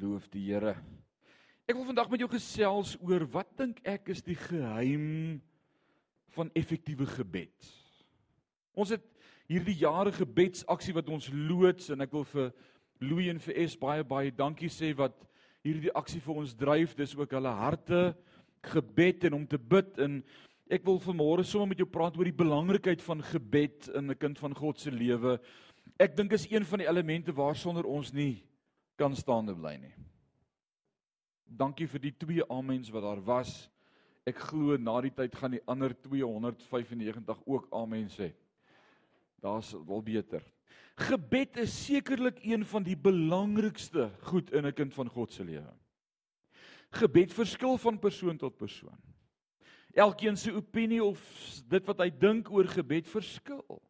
Loof die Here. Ek wil vandag met jou gesels oor wat dink ek is die geheim van effektiewe gebed. Ons het hierdie jare gebedsaksie wat ons loods en ek wil vir Louie en vir Es baie baie dankie sê wat hierdie aksie vir ons dryf. Dis ook hulle harte gebed en om te bid en ek wil vanmôre sommer met jou praat oor die belangrikheid van gebed in 'n kind van God se lewe. Ek dink is een van die elemente waarsonder ons nie kan staande bly nie. Dankie vir die twee amens wat daar was. Ek glo na die tyd gaan die ander 295 ook amen sê. Daar's wel beter. Gebed is sekerlik een van die belangrikste goed in 'n kind van God se lewe. Gebed verskil van persoon tot persoon. Elkeen se opinie of dit wat hy dink oor gebed verskil.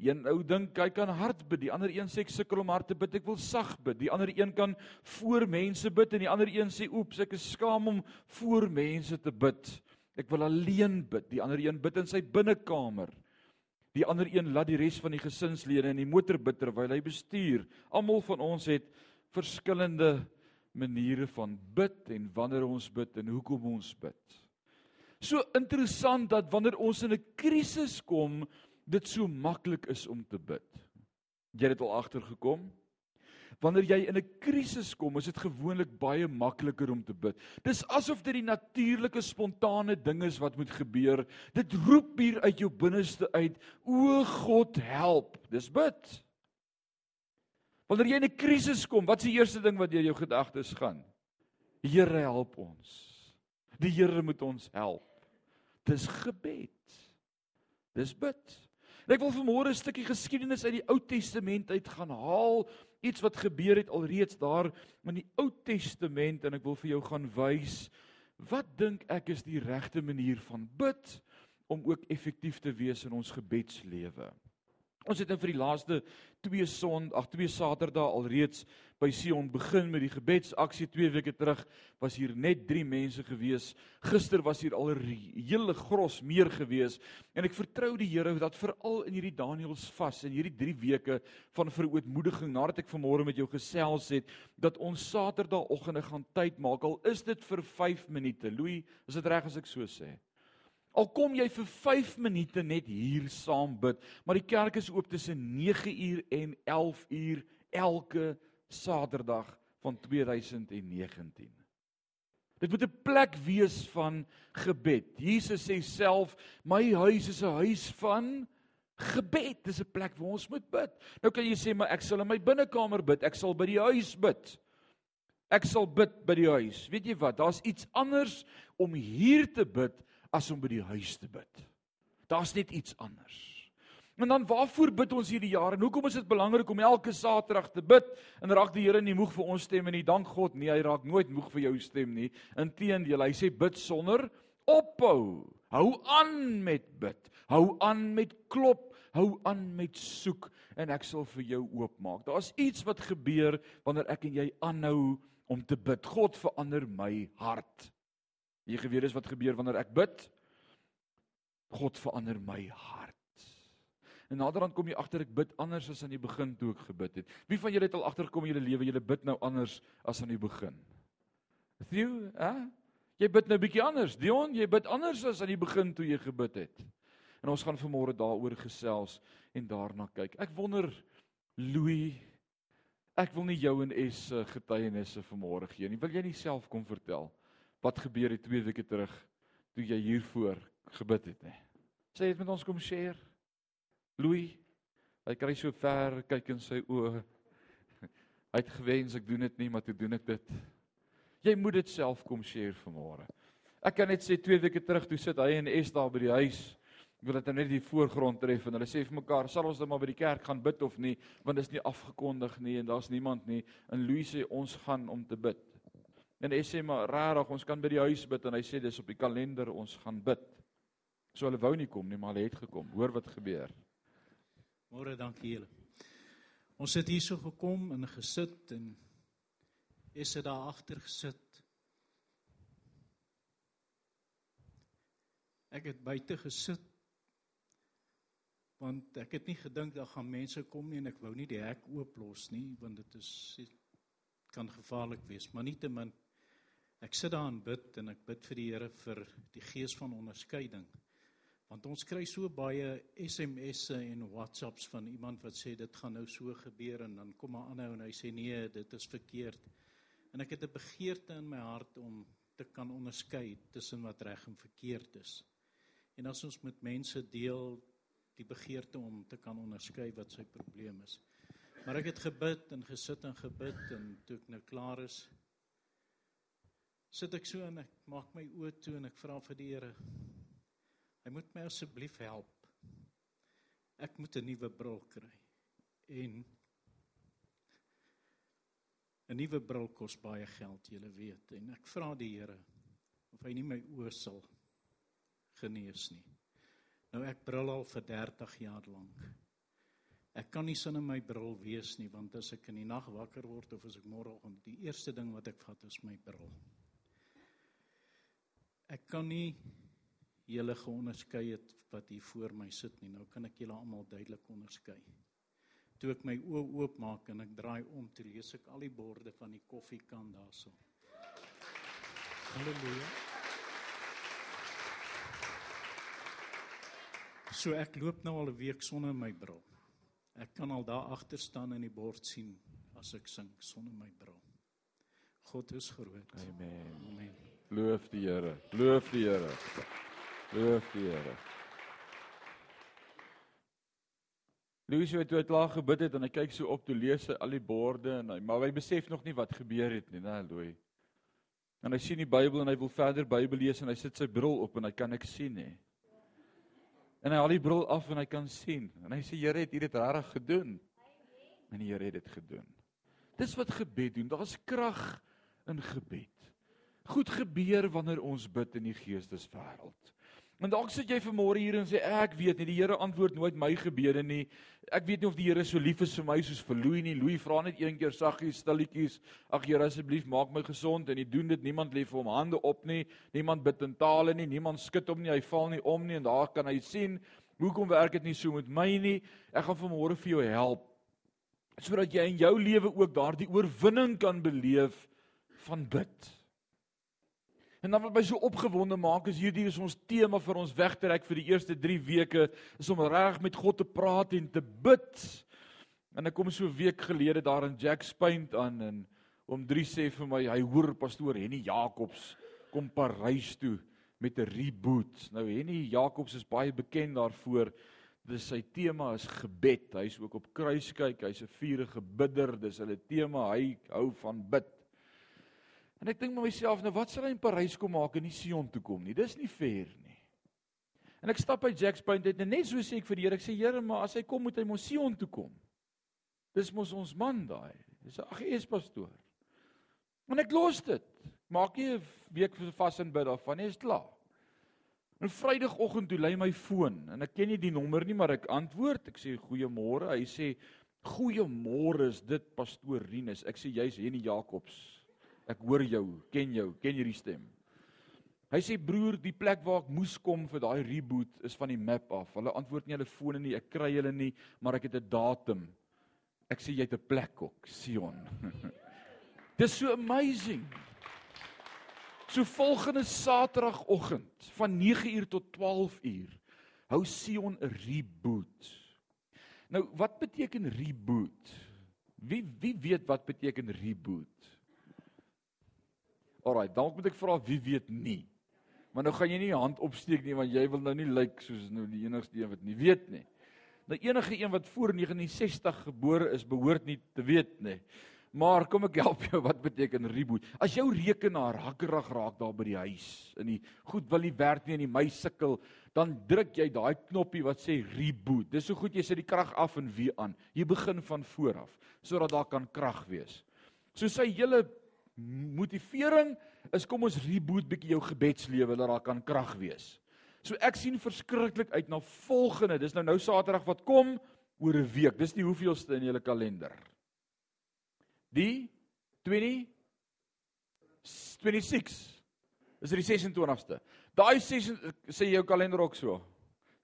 Een ou dink hy kan hard bid, die ander een sê ek sukkel om hard te bid, ek wil sag bid. Die ander een kan voor mense bid en die ander een sê oeps, ek is skaam om voor mense te bid. Ek wil alleen bid. Die ander een bid in sy binnekamer. Die ander een laat die res van die gesinslede in die motor bid terwyl hy bestuur. Almal van ons het verskillende maniere van bid en wanneer ons bid en hoekom ons bid. So interessant dat wanneer ons in 'n krisis kom, dit so maklik is om te bid. Jy het dit al agtergekom? Wanneer jy in 'n krisis kom, is dit gewoonlik baie makliker om te bid. Dis asof dit die natuurlike spontane ding is wat moet gebeur. Dit roep hier uit jou binneste uit: "O God, help." Dis bid. Wanneer jy in 'n krisis kom, wat is die eerste ding wat deur jou gedagtes gaan? Here, help ons. Die Here moet ons help. Dis gebed. Dis bid. En ek wil vanmôre 'n stukkie geskiedenis uit die Ou Testament uit gaan haal, iets wat gebeur het alreeds daar in die Ou Testament en ek wil vir jou gaan wys wat dink ek is die regte manier van bid om ook effektief te wees in ons gebedslewe. Ons het nou vir die laaste 2 Sondag, ag 2 Saterdae alreeds by Sion begin met die gebedsaksie 2 weke terug was hier net 3 mense gewees. Gister was hier al 'n hele gros meer gewees en ek vertrou die Here dat veral in hierdie Daniëls vas in hierdie 3 weke van verootmoediging nadat ek vanmôre met jou gesels het dat ons Saterdagoggende gaan tyd maak al is dit vir 5 minute. Louis, is dit reg as ek so sê? Al kom jy vir 5 minute net hier saam bid, maar die kerk is oop tussen 9 uur en 11 uur elke Saterdag van 2019. Dit moet 'n plek wees van gebed. Jesus sê self, "My huis is 'n huis van gebed. Dis 'n plek waar ons moet bid." Nou kan jy sê, "Maar ek sal in my binnekamer bid. Ek sal by die huis bid." Ek sal bid by die huis. Weet jy wat? Daar's iets anders om hier te bid as om by die huis te bid. Daar's net iets anders. En dan waarvoor bid ons hierdie jaar en hoekom is dit belangrik om elke Saterdag te bid? En raak die Here nie moeg vir ons stem en nie dank God nie, hy raak nooit moeg vir jou stem nie. Inteendeel, hy sê bid sonder ophou. Hou aan met bid. Hou aan met klop, hou aan met soek en ek sal vir jou oopmaak. Daar's iets wat gebeur wanneer ek en jy aanhou om te bid. God verander my hart. Jy geweet is wat gebeur wanneer ek bid? God verander my hart. En naderhand kom jy agter ek bid anders as aan die begin toe ek gebid het. Wie van julle het al agtergekom in julle lewe julle bid nou anders as aan die begin? Theo, hè? Jy bid nou bietjie anders. Dion, jy bid anders as aan die begin toe jy gebid het. En ons gaan vanmôre daaroor gesels en daarna kyk. Ek wonder Louis Ek wil nie jou en Es se getuienisse vanmôre gee nie. Wil jy nie self kom vertel? Wat gebeur het 2 weke terug toe jy hiervoor gebid het nê. Sê dit met ons kom share. Louis, hy kry so ver kyk in sy oë. Hy het gewens ek doen dit nie, maar toe doen ek dit. Jy moet dit self kom share vanmôre. Ek kan net sê 2 weke terug toe sit hy en Es daar by die huis. Ek wil dit nou net die voorgrond tref en hulle sê vir mekaar, sal ons dan maar by die kerk gaan bid of nie, want dit is nie afgekondig nie en daar's niemand nie. En Louis sê ons gaan om te bid. En hy sê maar rarig, ons kan by die huis bid en hy sê dis op die kalender ons gaan bid. So hulle wou nie kom nie, maar hulle het gekom. Hoor wat gebeur. Môre, dankie julle. Ons het hierso gekom en gesit en is dit daar agter gesit. Ek het buite gesit want ek het nie gedink daar gaan mense kom nie en ek wou nie die hek oop los nie want dit is kan gevaarlik wees, maar nietemin ek sit daar en bid en ek bid vir die Here vir die gees van onderskeiding. Want ons kry so baie SMS'e en WhatsApps van iemand wat sê dit gaan nou so gebeur en dan kom 'n ander en hy sê nee, dit is verkeerd. En ek het 'n begeerte in my hart om te kan onderskei tussen wat reg en verkeerd is. En as ons met mense deel die begeerte om te kan onderskei wat sy probleem is. Maar ek het gebid en gesit en gebid en toe ek nou klaar is, sit ek so en ek maak my oë toe en ek vra vir die Here. Hy moet my asseblief help. Ek moet 'n nuwe bril kry. En 'n nuwe bril kos baie geld, jy weet. En ek vra die Here of hy nie my oë sal genees nie. Nou ek bril al vir 30 jaar lank. Ek kan nie sin in my bril wees nie want as ek in die nag wakker word of as ek môreoggend die eerste ding wat ek vat is my bril. Ek kan nie julle geonderskei het wat hier voor my sit nie. Nou kan ek julle almal duidelik onderskei. Toe ek my oë oopmaak en ek draai om, toe lees ek al die borde van die koffiekan daarso. Halleluja. So ek loop nou al 'n week sonder my bril. Ek kan al daar agter staan in die bord sien as ek sing sonder my bril. God is groot. Amen. Amen. Loof die Here. Loof die Here. Loof die Here. Louis het toe klaar gebid het en hy kyk so op toe lees hy al die borde en hy maar hy besef nog nie wat gebeur het nie, né, Louis. En hy sien die Bybel en hy wil verder Bybel lees en hy sit sy bril op en hy kan niks sien nie. En hy haal die bril af en hy kan sien. En hy sê Here het U dit regtig gedoen? En die Here het dit gedoen. Dis wat gebed doen. Daar's krag in gebed. Goed gebeur wanneer ons bid in die geesteswêreld. En dalk sit jy vanmôre hier en sê ek weet nie die Here antwoord nooit my gebede nie. Ek weet nie of die Here so lief is vir my soos vir Louis nie. Louis vra net een keer saggies, stilletjies, ag Here asseblief maak my gesond en hy doen dit. Niemand lê vir hom hande op nie. Niemand bid in tale nie. Niemand skud hom nie. Hy val nie om nie en daar kan hy sien hoekom werk dit nie so met my nie. Ek gaan vanmôre vir jou help sodat jy in jou lewe ook daardie oorwinning kan beleef van bid. En dan wat my so opgewonde maak is hierdie is ons tema vir ons wegtrek vir die eerste 3 weke is om reg met God te praat en te bid. En ek kom so 'n week gelede daar in Jack's Point aan en oom 3 sê vir my hy hoor pastoor Henny Jacobs kom Parys toe met 'n reboot. Nou Henny Jacobs is baie bekend daarvoor. Dis sy tema is gebed. Hy's ook op kruiskyk. Hy's 'n vurige bidder. Dis hulle tema. Hy hou van bid. En ek dink met myself, nou wat sal hy in Parys kom maak en nie Sion toe kom nie? Dis nie fair nie. En ek stap by Jack's Point uit en net so sê ek vir die Here, ek sê Here, maar as hy kom moet hy mos Sion toe kom. Dis mos ons man daai. Dis 'n AGS pastoor. En ek los dit. Maak nie 'n week vas en bid daarvan nie, is klaar. En Vrydagoggend toe lei my foon en ek ken nie die nommer nie, maar ek antwoord. Ek sê goeiemôre. Hy sê goeiemôre, is dit pastoor Rinus? Ek sê jy's Henny Jacobs. Ek hoor jou, ken jou, ken hierdie stem. Hy sê broer, die plek waar ek moes kom vir daai reboot is van die map af. Hulle antwoord nie hulle fone nie, ek kry hulle nie, maar ek het 'n datum. Ek sê jy het 'n plek ook, Sion. Dis so amazing. So volgende Saterdagoggend van 9uur tot 12uur hou Sion 'n reboot. Nou, wat beteken reboot? Wie wie weet wat beteken reboot? Alraai, dalk moet ek vra wie weet nie. Maar nou gaan jy nie jou hand opsteek nie want jy wil nou nie lyk like, soos nou die enigste een wat nie weet nie. Nou enige een wat voor 1960 gebore is, behoort nie te weet nie. Maar kom ek help jou wat beteken reboot? As jou rekenaar hakkerig raak daar by die huis en die goed wil nie werk nie en die muis sukkel, dan druk jy daai knoppie wat sê reboot. Dis so goed jy sit die krag af en weer aan. Jy begin van voor af sodat daar kan krag wees. So sy hele motivering is kom ons reboot bietjie jou gebedslewe dat daar kan krag wees. So ek sien verskriklik uit na volgende. Dis nou nou Saterdag wat kom oor 'n week. Dis die hoeveelste in julle kalender. Die 20 26. Dis die 26ste. Daai sê jou kalender ook so.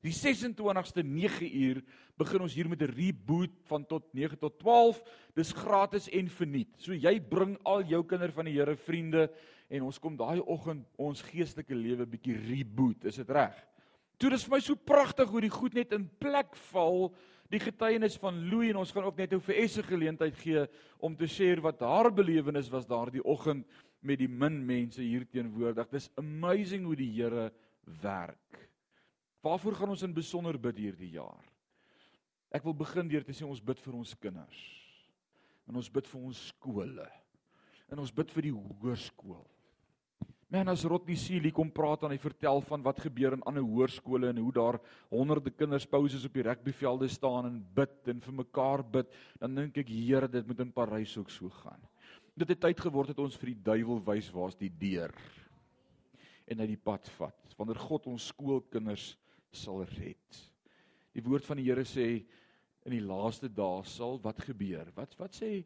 Die 26ste 9 uur begin ons hier met 'n reboot van tot 9 tot 12. Dis gratis en verniet. So jy bring al jou kinders van die Here vriende en ons kom daai oggend ons geestelike lewe bietjie reboot. Is dit reg? Toe dis vir my so pragtig hoe die goed net in plek val. Die getuienis van Louie en ons gaan ook net ou vir Esse geleentheid gee om te share wat haar belewenis was daardie oggend met die min mense hier teenwoordig. Dis amazing hoe die Here werk. Waarvoor gaan ons in besonder bid hierdie jaar? Ek wil begin deur te sê ons bid vir ons kinders. En ons bid vir ons skole. En ons bid vir die hoërskool. Man as Rodney Seely kom praat en hy vertel van wat gebeur in ander hoërskole en hoe daar honderde kinders pauses op die rugbyvelde staan en bid en vir mekaar bid, dan dink ek Here, dit moet in Parys ook so gaan. Dit het tyd geword dat ons vir die duiwel wys waar's die deur en hy die pad vat. Wanneer God ons skoolkinders sal red. Die woord van die Here sê in die laaste dae sal wat gebeur? Wat wat sê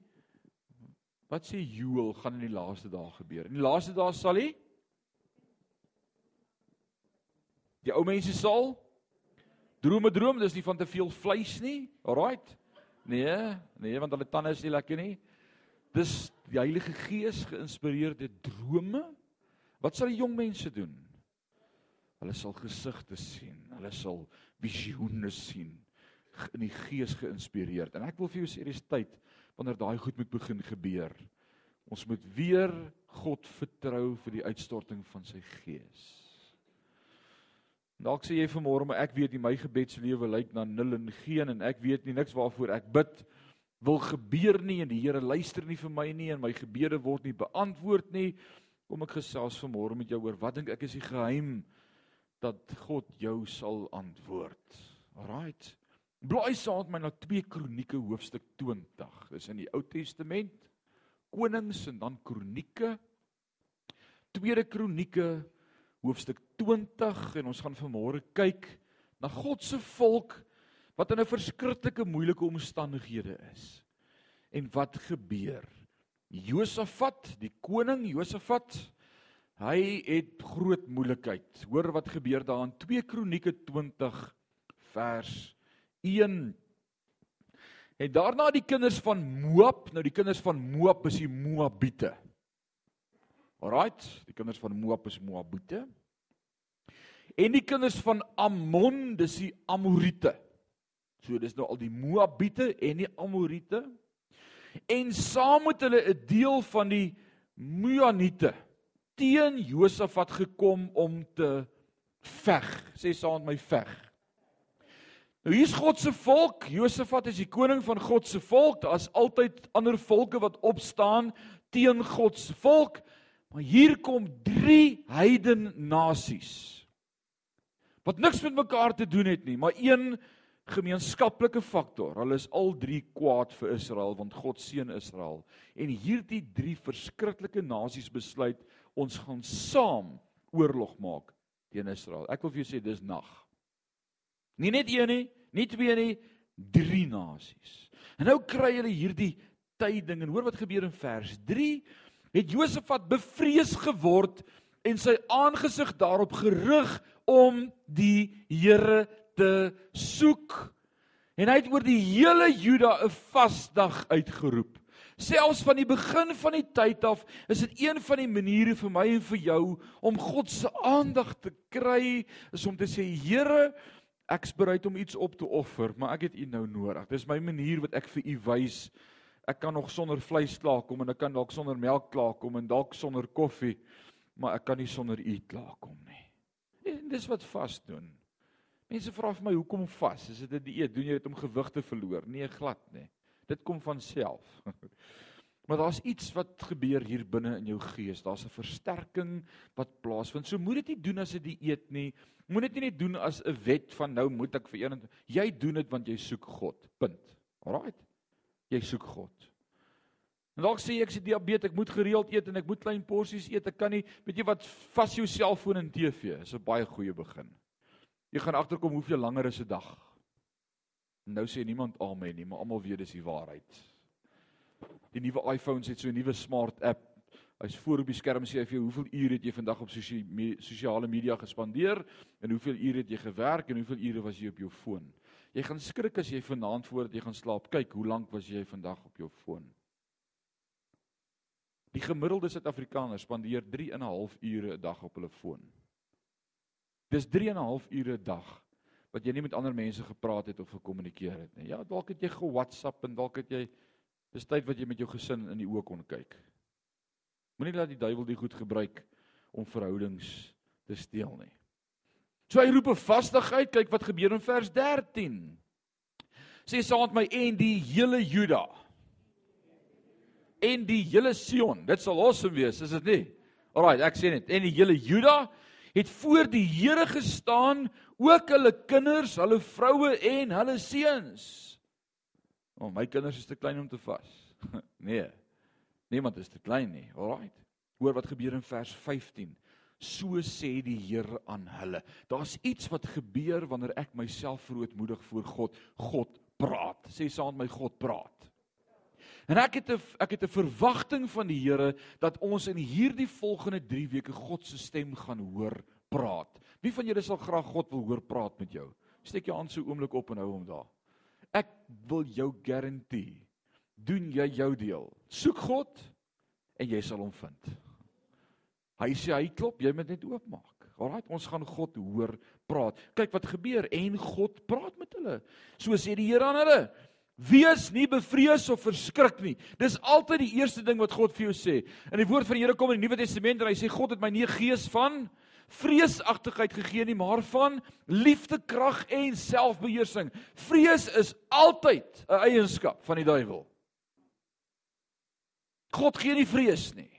wat sê Joel gaan in die laaste dae gebeur? In die laaste dae sal hy Die ou mense sal drome droom, dis nie van te veel vleis nie. Alraight. Nee, nee, want hulle tande is nie lekker nie. Dis die Heilige Gees geïnspireerde drome. Wat sal die jong mense doen? Hulle sal gesigte sien. Hulle sal visioene sien in die Gees geïnspireerd. En ek wil vir jou sê dis tyd wanneer daai goed moet begin gebeur. Ons moet weer God vertrou vir die uitstorting van sy Gees. Dalk sê jy vanmôre maar ek weet nie my gebedslewe lyk na nul en geen en ek weet nie niks waarvoor ek bid wil gebeur nie en die Here luister nie vir my nie en my gebede word nie beantwoord nie. Kom ek gesels vanmôre met jou oor wat dink ek is die geheim dat God jou sal antwoord. Alraight. Blaai saam met my na 2 Kronieke hoofstuk 20. Dis in die Ou Testament. Konings en dan Kronieke. Tweede Kronieke hoofstuk 20 en ons gaan vanmôre kyk na God se volk wat in 'n verskriklike moeilike omstandighede is. En wat gebeur? Josafat, die koning Josafat, hy het groot moeilikheid. Hoor wat gebeur daar in 2 Kronieke 20 vers 1. En daarna die kinders van Moab, nou die kinders van Moab is die Moabiete. Alraight, die kinders van Moab is Moabite. En die kinders van Ammon, dis die Amorite. So dis nou al die Moabite en die Amorite. En saam met hulle 'n deel van die Moanite teen Josafat gekom om te veg. Sê saam met my veg. Nou hier's God se volk. Josafat is die koning van God se volk. Daar's altyd ander volke wat opstaan teen God se volk. Maar hier kom drie heiden nasies wat niks met mekaar te doen het nie, maar een gemeenskaplike faktor. Hulle is al drie kwaad vir Israel want God seën Israel. En hierdie drie verskriklike nasies besluit ons gaan saam oorlog maak teen Israel. Ek wil vir jou sê dis nag. Nie net een nie, nie twee nie, drie nasies. En nou kry hulle hierdie tyding en hoor wat gebeur in vers het Josafat bevrees geword en sy aangesig daarop gerig om die Here te soek. En hy het oor die hele Juda 'n vasdag uitgeroep. Selfs van die begin van die tyd af is dit een van die maniere vir my en vir jou om God se aandag te kry, is om te sê Here, ek's bereid om iets op te offer, maar ek het U nou nodig. Dis my manier wat ek vir U wys ek kan nog sonder vleis klaarkom en ek kan dalk sonder melk klaarkom en dalk sonder koffie, maar ek kan nie sonder u klaarkom nie. En dis wat vas doen. Mense vra vir my hoekom vas? Is dit 'n dieet? Doen jy dit om gewig te verloor? Nee, glad nie. Dit kom van self. Maar daar's iets wat gebeur hier binne in jou gees. Daar's 'n versterking wat plaasvind. So moet dit nie doen as 'n dieet nie. Moet dit nie net doen as 'n wet van nou moet ek vir een jy doen dit want jy soek God. Punt. Alraight jy soek God. En dalk sê jy ek se diabetes, ek moet gereeld eet en ek moet klein porsies eet. Ek kan nie, weet jy wat, vas jou selfoon en TV is 'n baie goeie begin. Jy gaan agterkom hoeveel langer is 'n dag. Nou sê niemand amen nie, maar almal weet dis die waarheid. Die nuwe iPhones het so 'n nuwe smart app Hy's voor op die skerm sê hy vir jou hoeveel ure het jy vandag op sosiale media gespandeer en hoeveel ure het jy gewerk en hoeveel ure was jy op jou foon. Jy gaan skrik as jy vanaand voordat jy gaan slaap kyk hoe lank was jy vandag op jou foon. Die gemiddelde Suid-Afrikaner spandeer 3 en 'n half ure 'n dag op hulle foon. Dis 3 en 'n half ure 'n dag wat jy nie met ander mense gepraat het of gekommunikeer het nie. Ja, dalk het jy ge-WhatsApp en dalk het jy dis tyd wat jy met jou gesin in die oë kon kyk. Moenie laat die duiwel dit goed gebruik om verhoudings te steel nie. So hy roep 'n vastigheid, kyk wat gebeur in vers 13. Sê saam met my en die hele Juda en die hele Sion. Dit sal awesome wees, is dit nie? Alraai, ek sê net en die hele Juda het voor die Here gestaan, ook hulle kinders, hulle vroue en hulle seuns. O, oh, my kinders is te klein om te vas. nee. Niemand is te klein nie. Alraai. Hoor wat gebeur in vers 15. So sê die Here aan hulle. Daar's iets wat gebeur wanneer ek myself verootmoedig voor God. God praat. Sê saam met my God praat. En ek het 'n ek het 'n verwagting van die Here dat ons in hierdie volgende 3 weke God se stem gaan hoor praat. Wie van julle sal graag God wil hoor praat met jou? Steek jou hand so oomblik op en hou hom daar. Ek wil jou garandeer. Doen jy jou deel. Soek God en jy sal hom vind. Hy sê hy klop, jy moet net oopmaak. Alraai, ons gaan God hoor praat. Kyk wat gebeur en God praat met hulle. So sê die Here aan hulle: Wees nie bevrees of verskrik nie. Dis altyd die eerste ding wat God vir jou sê. In die woord van die Here kom in die Nuwe Testament en hy sê God het my nie 'n gees van vreesagtigheid gegee nie, maar van liefde, krag en selfbeheersing. Vrees is altyd 'n eienskap van die duiwel. God gee nie vrees nie.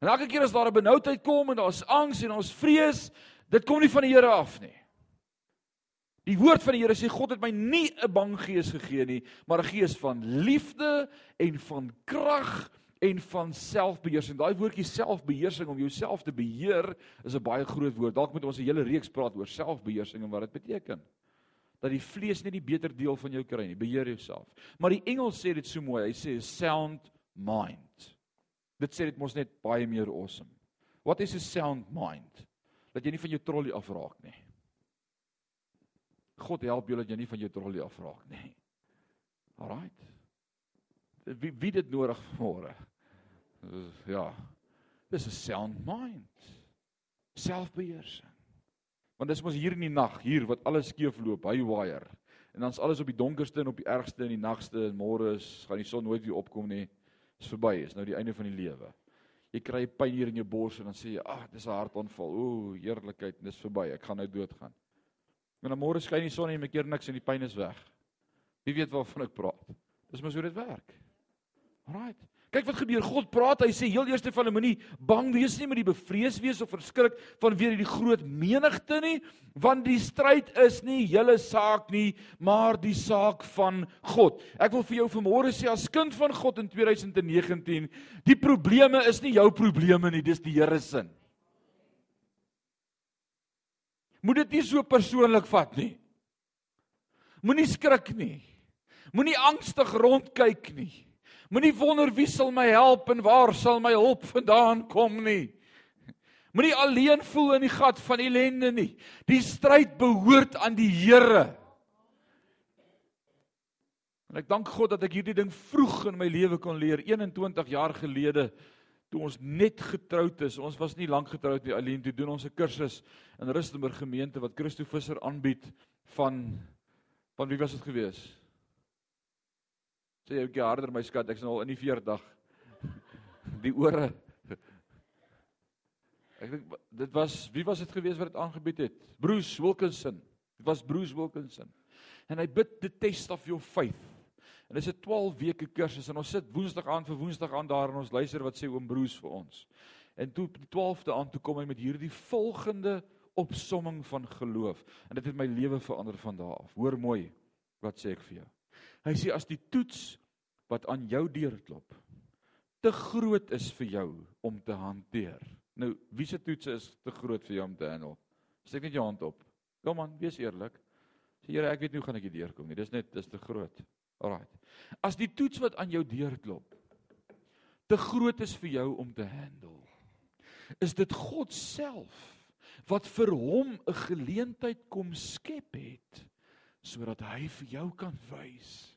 En elke keer as daar 'n benoudheid kom en daar's angs en ons vrees, dit kom nie van die Here af nie. Die woord van die Here sê God het my nie 'n bang gees gegee nie, maar 'n gees van liefde en van krag en van selfbeheersing. Daai woordjie selfbeheersing om jouself te beheer is 'n baie groot woord. Dalk moet ons 'n hele reeks praat oor selfbeheersing en wat dit beteken. Dat die vlees nie die beter deel van jou kry nie. Beheer jouself. Maar die Engels sê dit so mooi. Hy sê sound mind. Dit sê dit mos net baie meer awesome. What is a sound mind? Dat jy nie van jou trollie afraak nie. God help jou dat jy nie van jou trollie afraak nie. Alraight. Wie wie dit nodig môre? Ja. Dis 'n sound mind. Selfbeheersing. Want dis mos hier in die nag, hier wat alles skeef loop, hy wire. En dan's alles op die donkerste en op die ergste en die nagste en môre is gaan die son nooit weer opkom nie. Dis verby, is nou die einde van die lewe. Jy kry pyn hier in jou bors en dan sê jy, "Ag, dis 'n hartaanval. Ooh, heerlikheid, dis verby. Ek gaan nou doodgaan." En dan môre skyn die son en jy keer niks en die pyn is weg. Wie weet waarvan ek praat? Dis mos hoe dit werk. Alraight. Kyk wat gebeur. God praat. Hy sê heel eerste van hom moenie bang wees nie met die bevrees wees of verskrik van weer hierdie groot menigte nie, want die stryd is nie julle saak nie, maar die saak van God. Ek wil vir jou vanmôre sê as kind van God in 2019, die probleme is nie jou probleme nie, dis die Here se. Moet dit nie so persoonlik vat nie. Moenie skrik nie. Moenie angstig rondkyk nie. Moenie wonder wie sal my help en waar sal my hulp vandaan kom nie. Moenie alleen voel in die gat van ellende nie. Die stryd behoort aan die Here. En ek dank God dat ek hierdie ding vroeg in my lewe kon leer 21 jaar gelede toe ons net getroud is. Ons was nie lank getroud nie. Alleen toe doen ons 'n kursus in Rustenburg gemeente wat Christo Visser aanbied van van wie was dit gewees? Sê jy 'n bietjie harder my skat, ek's nou al in die 40. Die ore. Ek dink dit was wie was dit gewees wat dit aangebied het? Bruce Wilkinson. Dit was Bruce Wilkinson. En hy bid the test of your faith. En dis 'n 12 weke kursus en ons sit woensdag aan vir woensdag aan daar en ons luister wat sê oom Broos vir ons. En toe die 12de aand toe kom hy met hierdie volgende opsomming van geloof en dit het my lewe verander van daardie af. Hoor mooi wat sê ek vir jou. Hy sê as die toets wat aan jou deur klop te groot is vir jou om te hanteer. Nou, wie se toets is te groot vir jou om te handle? Steek net jou hand op. Kom aan, wees eerlik. Sê Here, ek weet nie hoe gaan ek hier deurkom nie. Dis net dis te groot. Alraai. As die toets wat aan jou deur klop te groot is vir jou om te handle. Is dit God self wat vir hom 'n geleentheid kom skep het sodat hy vir jou kan wys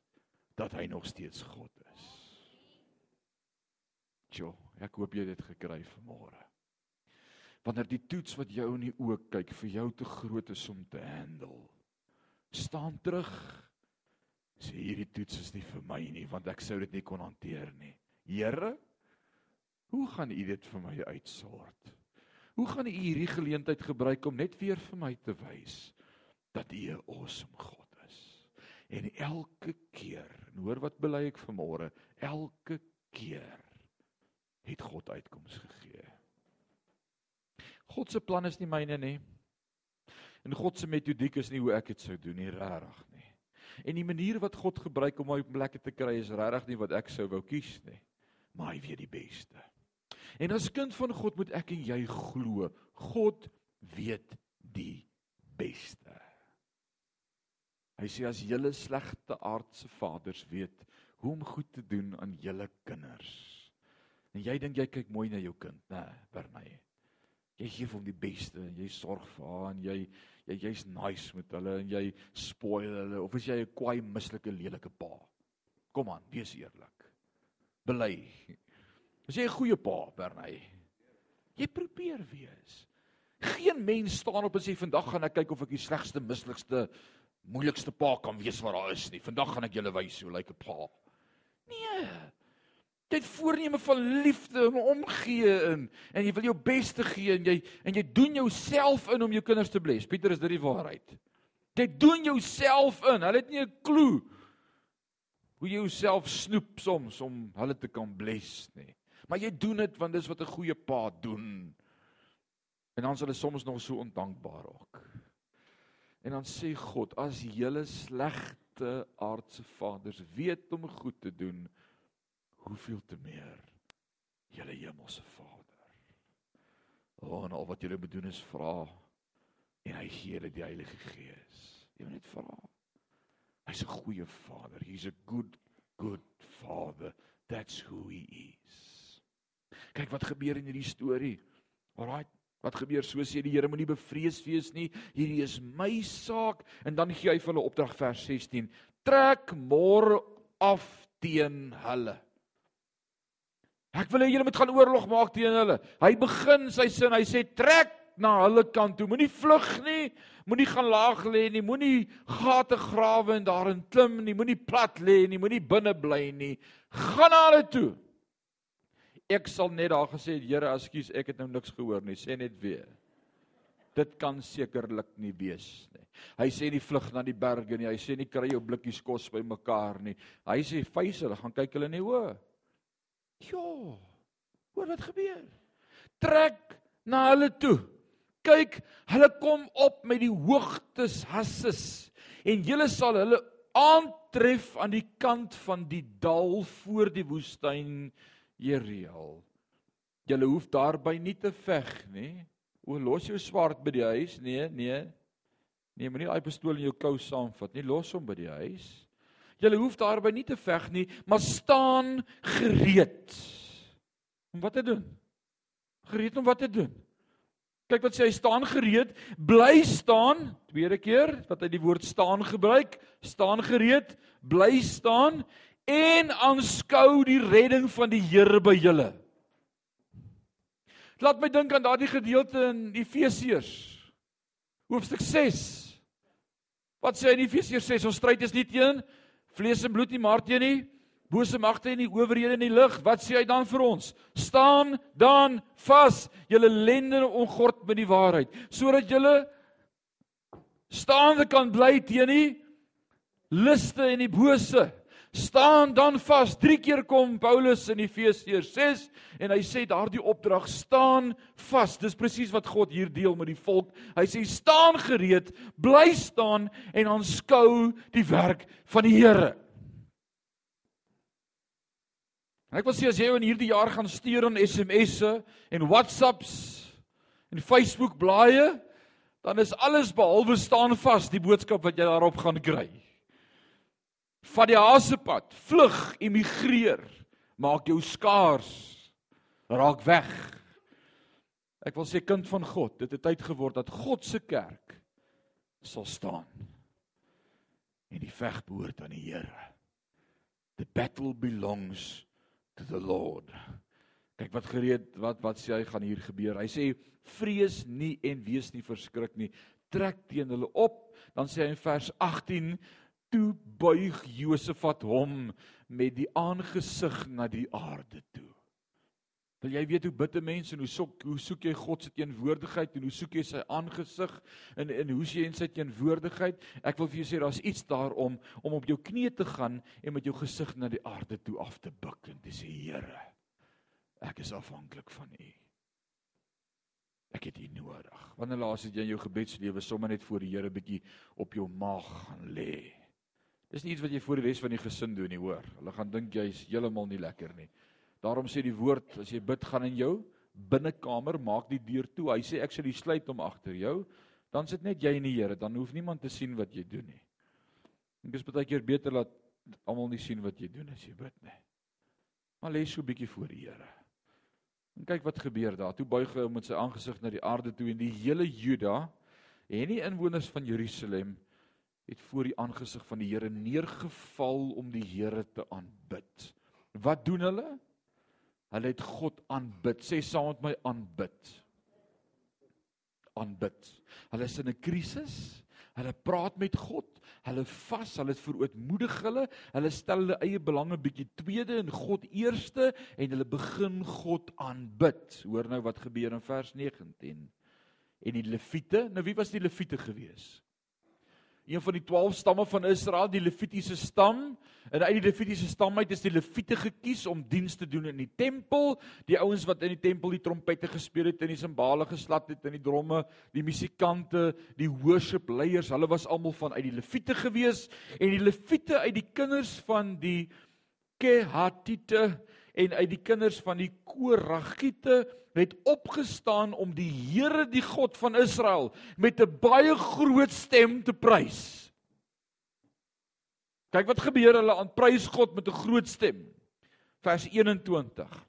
dat hy nog steeds God is. Jo, ek hoop jy het dit gekry vanmôre. Wanneer die toets wat jou in die oë kyk vir jou te groot is om te handle, staan terug. Sê hierdie toets is nie vir my nie want ek sou dit nie kon hanteer nie. Here, hoe gaan U dit vir my uitsort? Hoe gaan U hierdie geleentheid gebruik om net weer vir my te wys dat U 'n awesome God is? En elke keer, en hoor wat bely ek vanmôre, elke keer het God uitkoms gegee. God se plan is nie myne nie. En God se metodiek is nie hoe ek dit sou doen nie, regtig. En die manier wat God gebruik om my op plekke te kry is regtig nie wat ek sou wou kies nie. Maar hy weet die beste. En as kind van God moet ek en jy glo, God weet die beste. Hy sê as julle slegte aardse vaders weet hoe om goed te doen aan julle kinders. En jy dink jy kyk mooi na jou kind, né, Bernay? Jy gee hom die beste en jy sorg vir haar en jy jy jy's nice met hulle en jy spoil hulle of is jy 'n kwaai mislike lelike pa? Kom aan, wees eerlik. Bely. Is jy 'n goeie pa, Bernay? Jy probeer wees. Geen mens staan op en sê vandag gaan ek kyk of ek die slegste, mislikste, moeilikste pa kan wees wat daar is nie. Vandag gaan ek julle wys hoe lyk 'n pa. Nee. Jy het voorneme van liefde en omgee in en jy wil jou beste gee en jy en jy doen jouself in om jou kinders te bless. Pieter, is dit die waarheid? Jy doen jouself in. Hulle het nie 'n klou hoe jy jouself snoep soms om hulle te kan bless nie. Maar jy doen dit want dis wat 'n goeie pa doen. En dan is hulle soms nog so ondankbaar ook. En dan sê God, as julle slegte aardse vaders weet om goed te doen, hoeveel te meer julle hemelse Vader. O, en al wat julle moet doen is vra en hy gee julle die Heilige Gees. Jy moet net vra. Hy's 'n goeie Vader. He's a good good Father. That's who he is. Kyk wat gebeur in hierdie storie. Alraai, wat gebeur? So sê die Here moenie bevrees wees nie. Hierdie is my saak en dan gee hy vir hulle opdrag vers 16. Trek môre af teen hulle. Ek wil hê julle moet gaan oorlog maak teen hulle. Hy begin sy sin, hy sê trek na hulle kant toe. Moenie vlug nie. Moenie gaan laag lê nie. Moenie gate grawe en daarin klim nie. Moenie plat lê nie. Moenie binne bly nie. Gaan na hulle toe. Ek sal net daar gesê, Here, ekskuus, ek het nou niks gehoor nie. Sê net weer. Dit kan sekerlik nie wees nie. Hy sê nie vlug na die berge nie. Hy sê nie kry jou blikkies kos bymekaar nie. Hy sê vyse, hulle gaan kyk hulle nie o. Ja. Hoor wat gebeur? Trek na hulle toe. Kyk, hulle kom op met die hoogtes hasses en julle sal hulle aantref aan die kant van die dal voor die woestyn Jeriel. Julle hoef daarby nie te veg nie. O los jou swaard by die huis. Nee, nee. Nee, moenie daai pistool in jou kou saamvat nie. Los hom by die huis. Julle hoef daarby nie te veg nie, maar staan gereed. Om wat te doen? Gereed om wat te doen? Kyk wat sê hy staan gereed, bly staan, tweede keer wat hy die woord staan gebruik, staan gereed, bly staan en aanskou die redding van die Here by julle. Laat my dink aan daardie gedeelte in Efesiërs hoofstuk 6. Wat sê in Efesiërs 6? Ons stryd is nie teen vlees en bloed nie, maar teen die bose magte en die owerhede in die lig. Wat sê hy dan vir ons? Staan dan vas, julle lende ongord met die waarheid, sodat julle staande kan bly teen die liste en die bose staan dan vas. Drie keer kom Paulus in Efesiërs 6 en hy sê daardie opdrag staan vas. Dis presies wat God hier deel met die volk. Hy sê staan gereed, bly staan en aanskou die werk van die Here. Ek wil sê as jy in hierdie jaar gaan stuur aan SMS'e en WhatsApps en Facebook blaaie, dan is alles behalwe staan vas die boodskap wat jy daarop gaan kry vat die hasepad, vlug, emigreer, maak jou skaars. Raak weg. Ek wil sê kind van God, dit het tyd geword dat God se kerk sal staan. En die veg behoort aan die Here. The battle belongs to the Lord. Kyk wat gereed wat wat sê hy gaan hier gebeur. Hy sê vrees nie en wees nie verskrik nie. Trek teen hulle op. Dan sê hy in vers 18 toe buig Josafat hom met die aangesig na die aarde toe. Wil jy weet hoe bid 'n mens en hoe soek hoe soek jy God se teenwoordigheid en hoe soek jy sy aangesig en en hoe sien jy sy teenwoordigheid? Ek wil vir jou sê daar's iets daarom om op jou knieë te gaan en met jou gesig na die aarde toe af te buig en te sê Here, ek is afhanklik van U. Ek het U nodig. Wanneer laas het jy in jou gebedslewe sommer net voor die Here bietjie op jou maag gaan lê? Dis nie iets wat jy vir die res van die gesin doen nie, hoor. Hulle gaan dink jy's heeltemal nie lekker nie. Daarom sê die woord, as jy bid gaan in jou binnekamer, maak die deur toe. Hy sê ek sal die sluit om agter jou. Dan sit net jy en die Here, dan hoef niemand te sien wat jy doen nie. Dit is baie keer beter dat almal nie sien wat jy doen as jy bid nie. Maar lê so 'n bietjie voor die Here. En kyk wat gebeur daar. Toe buig hy met sy aangesig na die aarde toe en die hele Juda en die inwoners van Jerusalem het voor die aangesig van die Here neergeval om die Here te aanbid. Wat doen hulle? Hulle het God aanbid. Sê saam met my aanbid. Aanbid. Hulle is in 'n krisis. Hulle praat met God. Hulle vas, hulle het verootmoedig hulle. Hulle stel hulle eie belange bietjie tweede en God eerste en hulle begin God aanbid. Hoor nou wat gebeur in vers 19. En die Lewiete, nou wie was die Lewiete geweest? Een van die 12 stamme van Israel, die Levitiese stam. En uit die Levitiese stam uit is die Lewiete gekies om diens te doen in die tempel. Die ouens wat in die tempel die trompette gespeel het en die simbale geslat het en die dromme, die musikante, die worship leiers, hulle was almal van uit die Lewiete gewees en die Lewiete uit die kinders van die Kehatite en uit die kinders van die Koragiete het opgestaan om die Here die God van Israel met 'n baie groot stem te prys. Kyk wat gebeur hulle aan prys God met 'n groot stem. Vers 21.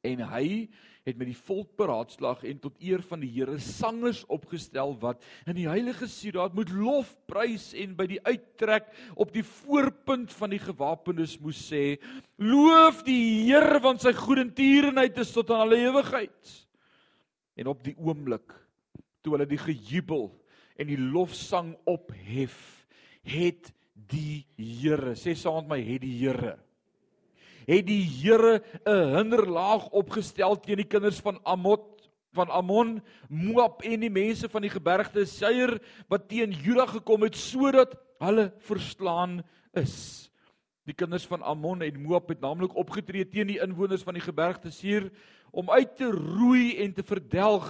En hy het met die volk beraadslaag en tot eer van die Here sangers opgestel wat in die heilige sieraad moet lof prys en by die uittrek op die voorpunt van die gewapenes moes sê loof die Here want sy goedertierenheid is tot aan alle ewigheid en op die oomblik toe hulle die gejubel en die lofsang ophef het die Here sê saam met my het die Here het die Here 'n hinderlaag opgestel teen die kinders van Amot van Ammon, Moab en die mense van die gebergte Seir wat teen Juda gekom het sodat hulle verslaan is. Die kinders van Ammon en Moab het naamlik opgetree teen die inwoners van die gebergte Seir om uit te roei en te verdelg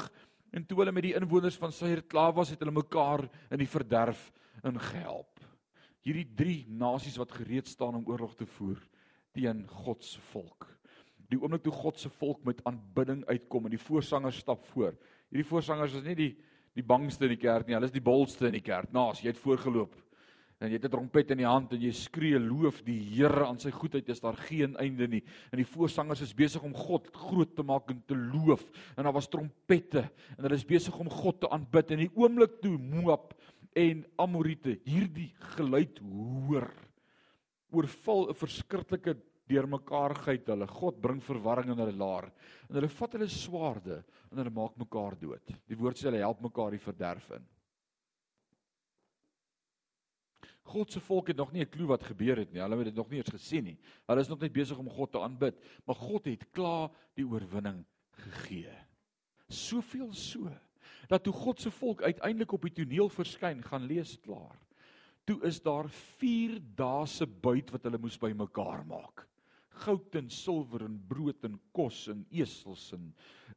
en toe hulle met die inwoners van Seir klaar was, het hulle mekaar in die verderf ingehelp. Hierdie drie nasies wat gereed staan om oorlog te voer teen God se volk. Die oomblik toe God se volk met aanbidding uitkom en die voorsangers stap voor. Hierdie voorsangers is nie die die bangste in die kerk nie, hulle is die boldste in die kerk. Naas, jy het voorgeloop. En jy het 'n trompet in die hand en jy skree loof die Here aan sy goedheid is daar geen einde nie. En die voorsangers is besig om God groot te maak en te loof. En daar was trompette en hulle is besig om God te aanbid en die oomblik toe Moab en Amorite hierdie geluid hoor oorval 'n verskriklike deurmekaarheid hulle. God bring verwarring in hulle laar. En hulle vat hulle swaarde en hulle maak mekaar dood. Die woord sê hulle help mekaar die verderf in. God se volk het nog nie 'n klou wat gebeur het nie. Hulle het dit nog nie eens gesien nie. Hulle is nog net besig om God te aanbid, maar God het klaar die oorwinning gegee. Soveel so dat toe God se volk uiteindelik op die toneel verskyn, gaan lees klaar toe is daar 4 dae se buit wat hulle moes bymekaar maak. Goud en silwer en brood en kos en esels en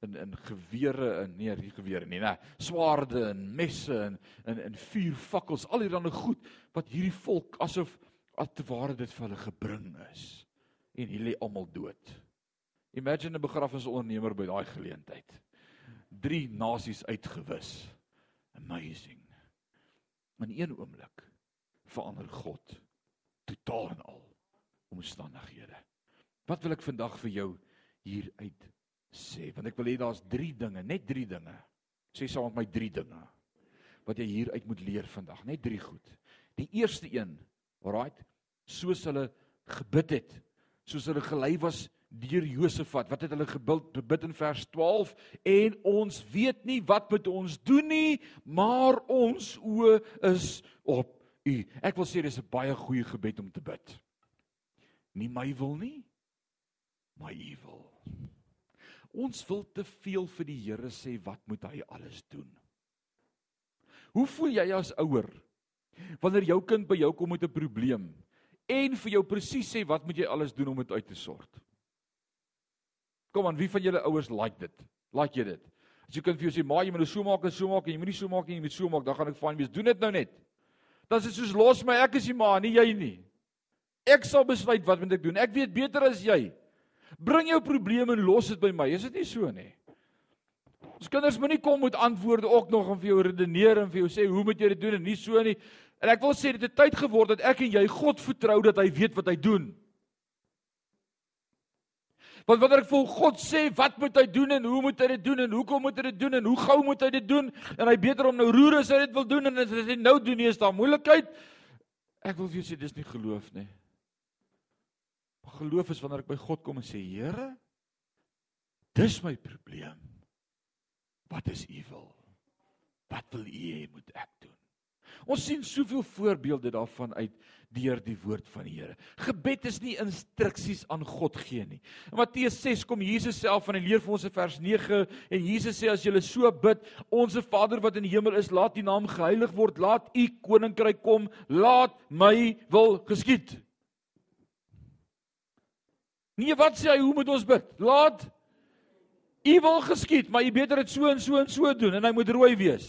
in in gewere en nee, nie gewere nie, nê. Swaarde en messe en in in vuur fakkels, al hierdie ander goed wat hierdie volk asof as te ware dit vir hulle gebring is. En hulle lê almal dood. Imagine 'n begrafnisondernemer by daai geleentheid. Drie nasies uitgewis. Amazing. In een oomblik verander God totaal en al omstandighede. Wat wil ek vandag vir jou hier uit sê? Want ek wil hê daar's 3 dinge, net 3 dinge. Sê saam met my 3 dinge wat jy hier uit moet leer vandag, net 3 goed. Die eerste een, alraight, soos hulle gebid het, soos hulle gelei was deur Josafat. Wat het hulle gebid bid in vers 12? En ons weet nie wat met ons doen nie, maar ons oë is op U. Ek wil sê dis 'n baie goeie gebed om te bid. Nie my wil nie, maar U wil. Ons wil te veel vir die Here sê wat moet hy alles doen? Hoe voel jy as ouer wanneer jou kind by jou kom met 'n probleem en vir jou presies sê wat moet jy alles doen om dit uit te sort? Kom aan, wie van julle ouers like dit? Like jy dit? As jou kind vir jou sê, "Maar jy moet dit so maak en so maak en jy moenie so maak en jy moet so maak," dan gaan ek fyn wees. Doen dit nou net. Dan is dit soos los my, ek is die ma, nie jy nie. Ek sal besluit wat moet ek doen. Ek weet beter as jy. Bring jou probleme en los dit by my. Is dit nie so nie? Ons kinders moenie kom met antwoorde ook nog en vir jou redeneer en vir jou sê hoe moet jy dit doen en nie so nie. En ek wil sê dit het tyd geword dat ek en jy God vertrou dat hy weet wat hy doen. Want wanneer ek vir God sê wat moet hy doen en hoe moet hy dit doen en hoekom moet hy dit doen en hoe gou moet hy dit doen en hy beter om nou roer as hy dit wil doen en as hy nou doen nie is daar moeilikheid. Ek wil vir jou sê dis nie geloof nie. Geloof is wanneer ek by God kom en sê Here, dis my probleem. Wat is u wil? Wat wil u hê moet ek doen? Ons sien soveel voorbeelde daarvan uit deur die woord van die Here. Gebed is nie instruksies aan God gee nie. In Matteus 6 kom Jesus self van hy leer vir ons in vers 9 en Jesus sê as jy so bid, onsse Vader wat in die hemel is, laat U naam geheilig word, laat U koninkryk kom, laat my wil geskied. Nee, wat sê hy, hoe moet ons bid? Laat U wil geskied, maar jy beter dit so en so en so doen en hy moet rooi wees.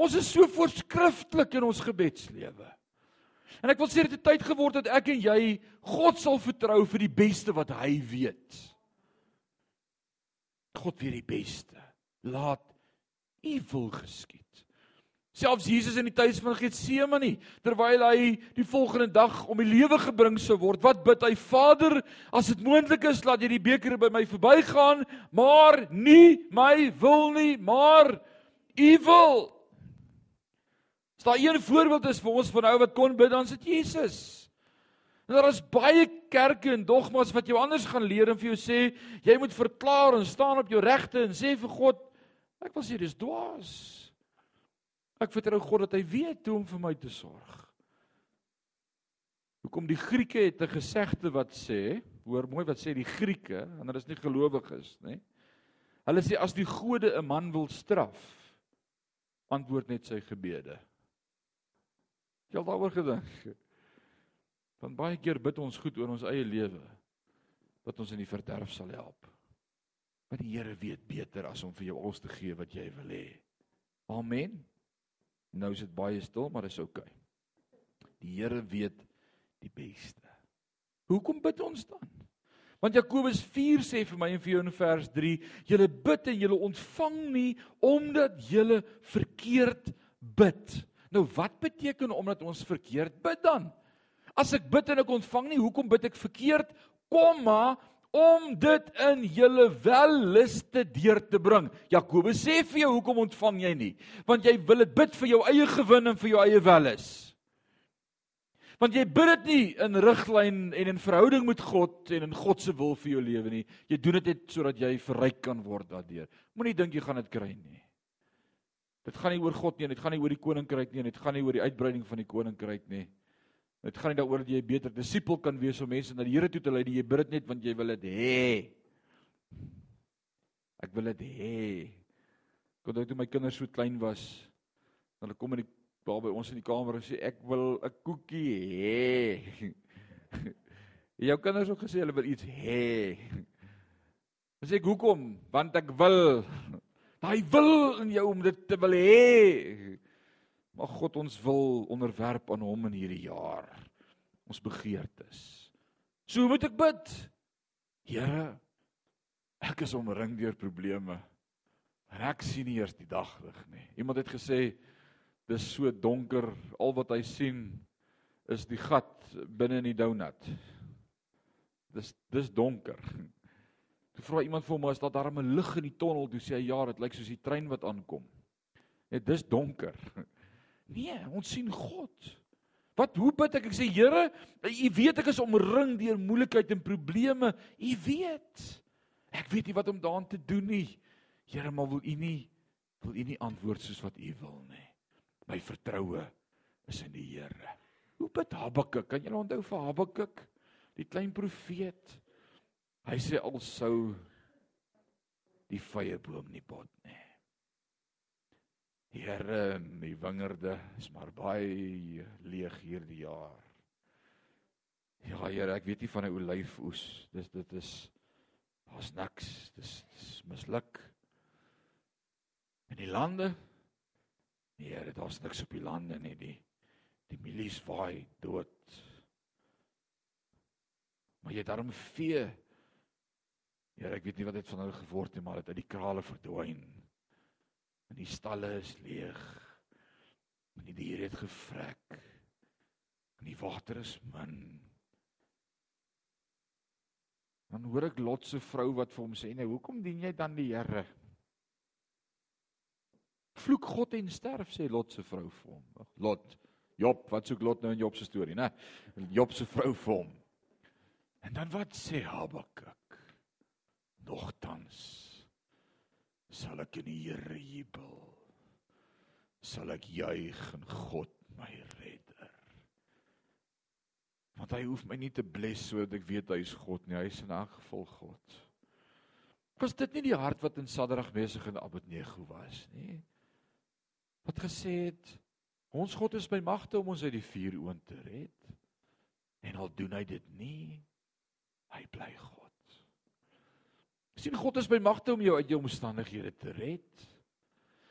Ons is so voorskrifklik in ons gebedslewe. En ek wil sê dit het tyd geword dat ek en jy God sal vertrou vir die beste wat hy weet. God weet die beste. Laat U wil geskied. Selfs Jesus in die tuis van Getsemane, terwyl hy die volgende dag om die lewe gebring sou word, wat bid hy? Vader, as dit moontlik is, laat hierdie beker by my verbygaan, maar nie my wil nie, maar U wil. As daar een voorbeeld is vir ons van ou wat kon bid, dan is dit Jesus. En daar is baie kerke en dogmas wat jou anders gaan leer en vir jou sê jy moet verklaar en staan op jou regte en sê vir God, ek wil sê dis dwaas. Ek vertrou God dat hy weet hoe om vir my te sorg. Hoekom die Grieke het 'n gesegde wat sê, hoor mooi wat sê die Grieke, en hulle is nie gelowiges nie. Hulle sê as die gode 'n man wil straf, antwoord net sy gebede. Jy al daaroor gedink? Want baie keer bid ons goed oor ons eie lewe wat ons in die verderf sal help. Maar die Here weet beter as om vir jou alles te gee wat jy wil hê. Amen. Nou is dit baie stil, maar dit is oukei. Okay. Die Here weet die beste. Hoekom bid ons dan? Want Jakobus 4 sê vir my en vir jou in vers 3, julle bid en julle ontvang nie omdat julle verkeerd bid. Nou wat beteken omdat ons verkeerd bid dan? As ek bid en ek ontvang nie, hoekom bid ek verkeerd? Komma om dit in julle welliste deur te bring. Jakobus sê vir jou hoekom ontvang jy nie? Want jy wil dit bid vir jou eie gewin en vir jou eie welles. Want jy bid dit nie in riglyn en in verhouding met God en in God se wil vir jou lewe nie. Jy doen dit net sodat jy verryk kan word daardeur. Moenie dink jy gaan dit kry nie. Dit gaan nie oor God nie, dit gaan nie oor die koninkryk nie, dit gaan nie oor die uitbreiding van die koninkryk nie. Dit gaan nie daaroor dat jy 'n beter disipel kan wees om mense na die Here toe te lei, jy bid net want jy wil dit hê. Ek wil dit hê. Kon dit toe my kinders so klein was, hulle kom in die daar by ons in die kamer en sê ek wil 'n koekie hê. Jou kinders het gesê hulle wil iets hê. Sê ek hoekom? Want ek wil. Daai wil in jou om dit te wil hê. Mag God ons wil onderwerp aan hom in hierdie jaar. Ons begeertes. So moet ek bid. Here, ek is omring deur probleme. En ek sien nie eers die daglig nie. Iemand het gesê dis so donker, al wat hy sien is die gat binne in die donut. dis dis donker. Toe vra iemand vir hom, "Is daar darm 'n lig in die tonnel?" Toe sê hy, "Ja, dit lyk soos die trein wat aankom." Net dis donker. Nee, ons sien God. Wat hoe bid ek? Ek sê Here, U weet ek is omring deur moeilikheid en probleme. U weet. Ek weet nie wat om daaraan te doen nie. Here, maar wil U nie wil U nie antwoord soos wat U wil nie. My vertroue is in die Here. Hoe bid Habakuk? Kan jy onthou vir Habakuk, die klein profeet? Hy sê al sou die vrye boom nie bot nie. Here, die wingerde is maar baie leeg hierdie jaar. Ja, Here, ek weet nie van 'n olyfoes. Dis dit is daar's niks. Dis, dis misluk. In die lande Nee, Here, daar's niks op die lande nie. Die die milies waai dood. Maar jy daarom vee. Here, ek weet nie wat dit van hulle geword het, maar dit uit die krale verdwyn. En die stalle is leeg. En die diere het gevrek. En die water is min. Dan hoor ek Lot se vrou wat vir hom sê, "Nee, hoekom dien jy dan die Here?" Vloek God en sterf sê Lot se vrou vir hom. Lot, Job, wat soek Lot nou in Job se storie, né? Job se vrou vir hom. En dan wat sê Habakuk? Nogtans sal ek in die Here jubel. Sal ek juig in God my redder. Want hy hoef my nie te bless sodat ek weet hy is God nie, hy is in elk geval God. Was dit nie die hart wat in Sadrag besig en Abednego was nie? Wat gesê het ons God is by magte om ons uit die vuur oond te red. En al doen hy dit nie, hy bly God sien God is by magte om jou uit jou omstandighede te red.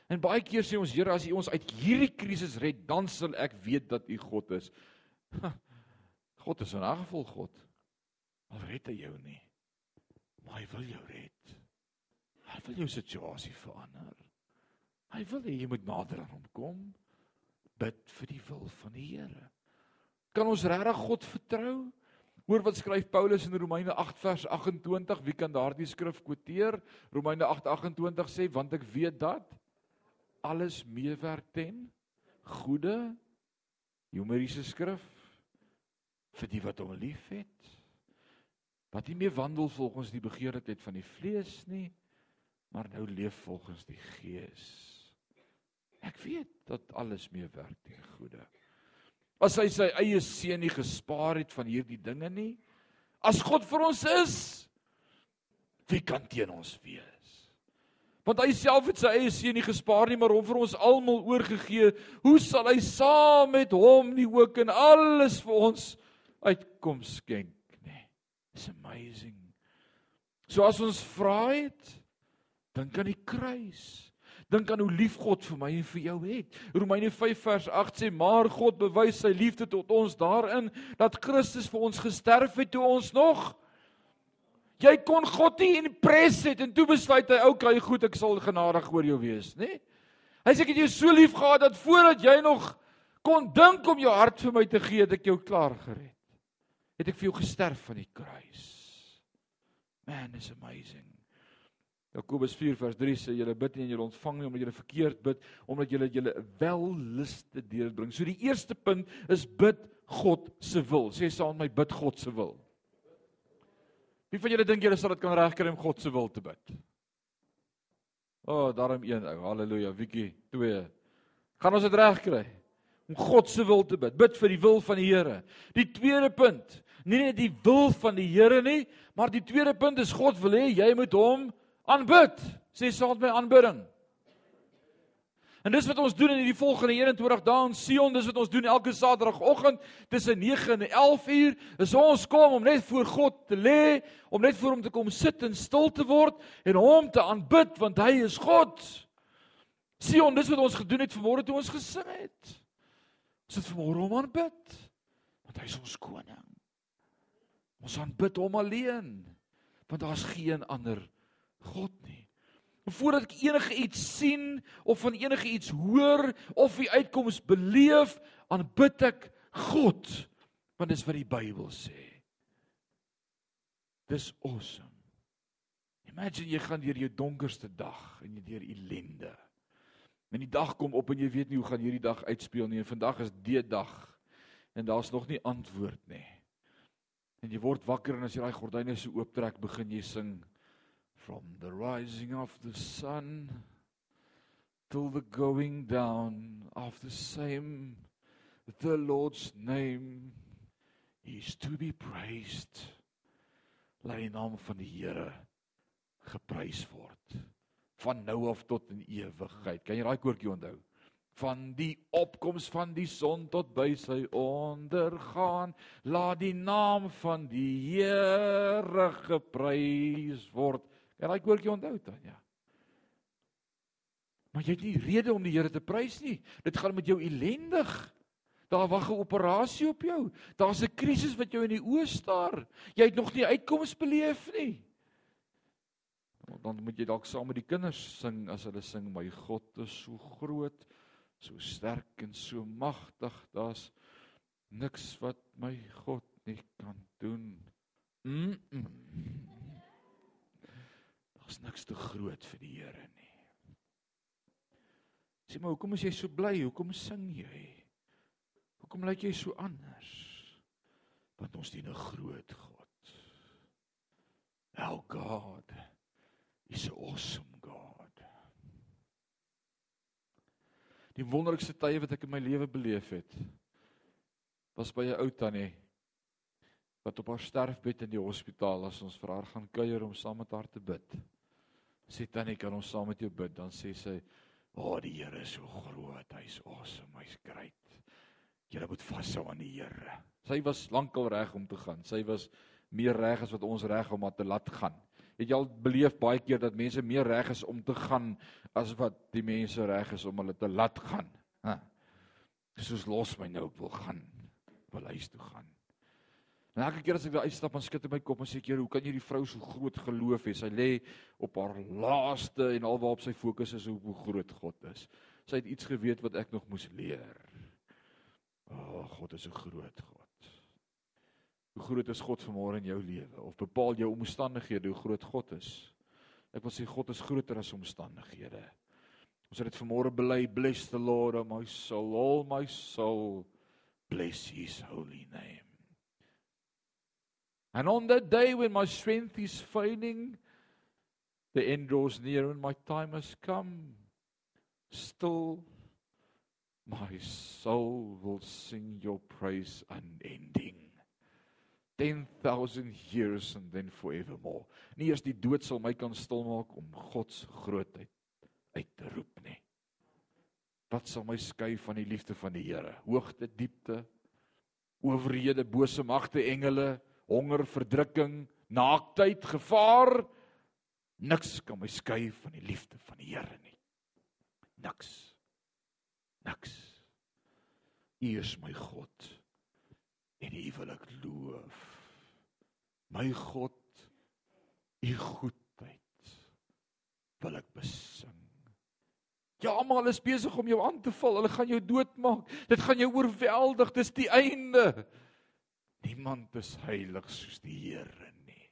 En baie keer sê ons Here as U ons uit hierdie krisis red, dan sal ek weet dat U God is. God is 'n aangeval God. Al red hy jou nie. Maar hy wil jou red. Hy wil jou situasie verander. Hy wil hê jy moet nader aan hom kom. Bid vir die wil van die Here. Kan ons regtig God vertrou? Hoor wat skryf Paulus in Romeine 8 vers 28. Wie kan daardie skrif kwoteer? Romeine 8:28 sê want ek weet dat alles meewerk ten goeie humoriese skrif vir die wat hom liefhet. Wat nie meer wandel volgens die begeerlikheid van die vlees nie, maar nou leef volgens die Gees. Ek weet dat alles meewerk ten goeie as hy sy eie seun nie gespaar het van hierdie dinge nie. As God vir ons is, wie kan teen ons wees? Want hy self het sy eie seun nie gespaar nie, maar hom vir ons almal oorgegee. Hoe sal hy saam met hom nie ook in alles vir ons uitkoms skenk nie? It's amazing. So as ons vra het, dink aan die kruis. Dink aan hoe lief God vir my en vir jou het. Romeine 5 vers 8 sê: "Maar God bewys sy liefde tot ons daarin dat Christus vir ons gesterf het toe ons nog Jy kon God nie impres het en toe besluit hy, "Oké, okay, goed, ek sal genadig oor jou wees," nê? Nee? Hy sê ek het jou so lief gehad dat voordat jy nog kon dink om jou hart vir my te gee, het ek jou klaar gered. Het ek vir jou gesterf van die kruis. Man, is amazing. Jakobus 4 vers 3 sê julle bid nie en julle ontvang nie omdat julle verkeerd bid omdat julle julle welluste deurbring. So die eerste punt is bid God se wil. Sê saam met my bid God se wil. Wie van julle dink julle sal dit kan regkry om God se wil te bid? O, oh, daarom een ou. Halleluja. Wiekie 2. Gaan ons dit regkry om God se wil te bid. Bid vir die wil van die Here. Die tweede punt, nie net die wil van die Here nie, maar die tweede punt is God wil hê jy moet hom aanbid. Sê met my aanbidding. En dis wat ons doen in die volgende 21 dae in Sion, dis wat ons doen elke Saterdagoggend tussen 9 en 11 uur. Is ons kom om net voor God te lê, om net voor hom te kom sit en stil te word en hom te aanbid want hy is God. Sion, dis wat ons gedoen het vanmôre toe ons gesing het. Ons het vanmôre hom aanbid want hy is ons koning. Ons aanbid hom alleen want daar's geen ander God nie. En voordat ek enige iets sien of van enige iets hoor of die uitkoms beleef, aanbid ek God. Want dis wat die Bybel sê. Dis awesome. Imagine jy gaan deur jou donkerste dag en jy deur ellende. En die dag kom op en jy weet nie hoe gaan hierdie dag uitspeel nie. En vandag is die dag en daar's nog nie antwoord nie. En jy word wakker en as jy daai gordyne so ooptrek, begin jy sing from the rising of the sun till the going down of the same the Lord's name is to be praised. Laat die naam van die Here geprys word van nou af tot in ewigheid. Kan jy daai koortjie onthou? Van die opkoms van die son tot by sy ondergaan, laat die naam van die Here geprys word. Jy daai koortjie onthou dan ja? Maar jy het nie rede om die Here te prys nie. Dit gaan met jou ellendig. Daar wag 'n operasie op jou. Daar's 'n krisis wat jou in die oë staar. Jy het nog nie uitkoms beleef nie. Dan moet jy dalk saam met die kinders sing as hulle sing my God is so groot, so sterk en so magtig. Daar's niks wat my God nie kan doen. Mm. -mm. Daar's niks te groot vir die Here nie. Sê maar hoekom is jy so bly? Hoekom sing jy? Hoekom lyk jy so anders? Want ons dien 'n groot God. Our God is a awesome God. Die wonderlikste tye wat ek in my lewe beleef het was by 'n ou tannie wat op haar sterfbed in die hospitaal as ons vir haar gaan kuier om saam met haar te bid. Sê tannie, kan ons saam met jou bid? Dan sê sy, "O, oh, die Here is so groot. Hy's awesome. Hy's great." Julle moet vashou aan die Here. Sy was lankal reg om te gaan. Sy was meer reg as wat ons reg om haar te laat gaan. Het jy al beleef baie keer dat mense meer reg is om te gaan as wat die mense reg is om hulle te laat gaan? Ha. Soos los my nou, ek wil gaan. Wil huis toe gaan. En elke keer as ek daar uitstap en skud in my kop en sê ek, "Here, hoe kan hierdie vrou so groot geloof hê? Sy lê op haar laaste en alwaarop sy fokus is hoe groot God is." Sy het iets geweet wat ek nog moes leer. O, oh, God is 'n groot God. Hoe groot is God vanmôre in jou lewe? Of bepaal jou omstandighede hoe groot God is? Ek wil sê God is groter as omstandighede. Ons het dit vanmôre bely, bless the Lord, oh my soul, all my soul, bless his holy name. And on that day when my strength is failing, the end draws near and my time has come, still My soul will sing your praise unending. 10,000 years and then forevermore. Nie eers die dood sal my kan stil maak om God se grootheid uit te roep nie. Wat sal my skei van die liefde van die Here? Hoogte, diepte, owerhede, bose magte, engele, honger, verdrukking, naaktheid, gevaar, niks kan my skei van die liefde van die Here nie. Niks niks. U is my God en U wil ek loof. My God, U goedheid wil ek besing. Ja, almal is besig om jou aan te val. Hulle gaan jou doodmaak. Dit gaan jou oorweldig. Dis die einde. Niemand is heilig soos die Here nie.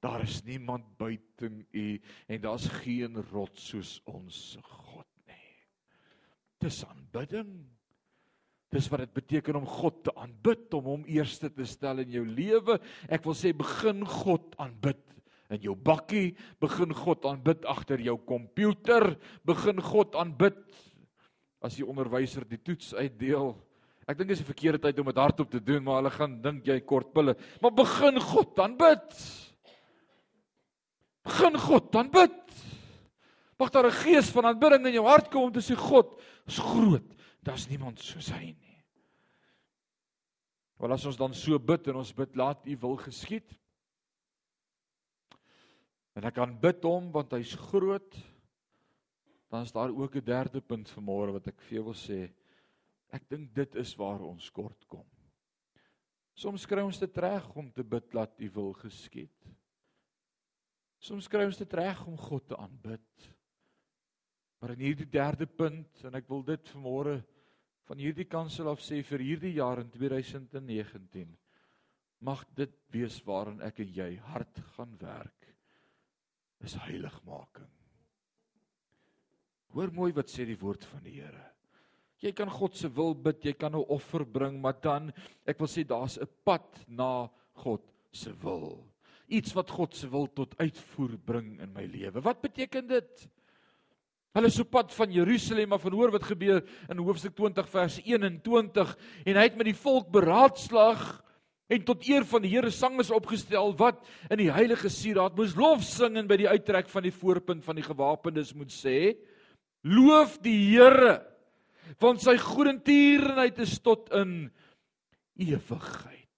Daar is niemand buite U en daar's geen rots soos ons God. Dis aanbidding. Dis wat dit beteken om God te aanbid, om hom eerste te stel in jou lewe. Ek wil sê begin God aanbid in jou bakkie, begin God aanbid agter jou komputer, begin God aanbid as die onderwyser die toets uitdeel. Ek dink dis 'n verkeerde tyd om dit hardop te doen, maar hulle gaan dink jy kort pille. Maar begin God aanbid. Begin God aanbid. Mag daar 'n gees van aanbidding in jou hart kom om te sê God is groot. Daar's niemand soos hy nie. Want as ons dan so bid en ons bid laat U wil geskied. En ek kan bid hom want hy's groot. Dan is daar ook 'n derde punt vanmôre wat ek vir jou wil sê. Ek dink dit is waar ons kort kom. Soms kry ons dit reg om te bid laat U wil geskied. Soms kry ons dit reg om God te aanbid. Maar in hierdie derde punt en ek wil dit vanmôre van hierdie kansel af sê vir hierdie jaar in 2019 mag dit wees waarin ek en jy hard gaan werk. Is heiligmaking. Hoor mooi wat sê die woord van die Here. Jy kan God se wil bid, jy kan 'n offer bring, maar dan ek wil sê daar's 'n pad na God se wil. Iets wat God se wil tot uitvoer bring in my lewe. Wat beteken dit? Hulle is op pad van Jerusalem af en hoor wat gebeur in hoofstuk 20 vers 21 en hy het met die volk beraadslaag en tot eer van die Here sanges opgestel wat in die heilige sieraad moes lof sing en by die uittrek van die voorpunt van die gewapendes moet sê loof die Here want sy goedertierenheid is tot in ewigheid.